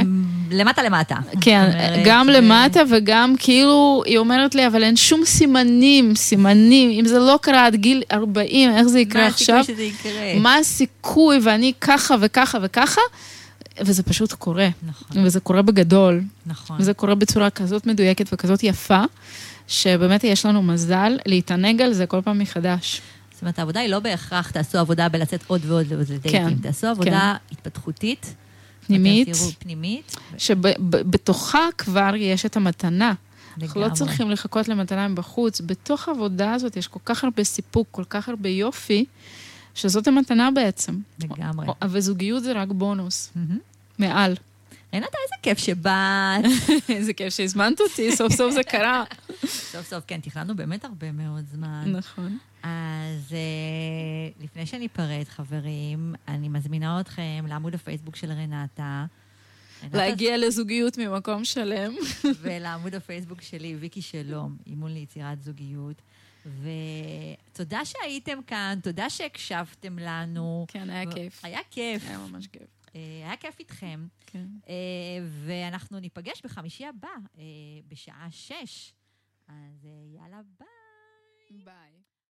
למטה למטה. כן, אומרת, גם למטה וגם כאילו, היא אומרת לי, אבל אין שום סימנים, סימנים, אם זה לא קרה עד גיל 40, איך זה יקרה מה עכשיו? הסיכוי שזה יקרה? מה הסיכוי, ואני ככה וככה וככה, וזה פשוט קורה. נכון, וזה קורה בגדול, נכון. וזה קורה בצורה כזאת מדויקת וכזאת יפה, שבאמת יש לנו מזל להתענג על זה כל פעם מחדש. זאת אומרת, העבודה היא לא בהכרח תעשו עבודה בלצאת עוד ועוד ועוד לדייטים. כן, תעשו עבודה התפתחותית. פנימית, פנימית. שבתוכה כבר יש את המתנה. אנחנו לא לגמרי. צריכים לחכות למתנה מבחוץ. בתוך העבודה הזאת יש כל כך הרבה סיפוק, כל כך הרבה יופי, שזאת המתנה בעצם. לגמרי. וזוגיות זה רק בונוס, מהמם. מעל. רינת, איזה כיף שבאת. [LAUGHS] איזה כיף שהזמנת אותי, סוף סוף זה קרה. [LAUGHS] סוף סוף, כן, תכננו באמת הרבה מאוד זמן. נכון. אז אה, לפני שניפרד, חברים, אני מזמינה אתכם לעמוד הפייסבוק של רנטה. רנטה להגיע לזוגיות ממקום שלם. [LAUGHS] ולעמוד הפייסבוק שלי, ויקי שלום, אימון ליצירת זוגיות. ותודה שהייתם כאן, תודה שהקשבתם לנו. כן, היה כיף. היה כיף. היה ממש כיף. אה, היה כיף איתכם. כן. אה, ואנחנו ניפגש בחמישי הבא, אה, בשעה שש. אז יאללה, ביי. ביי.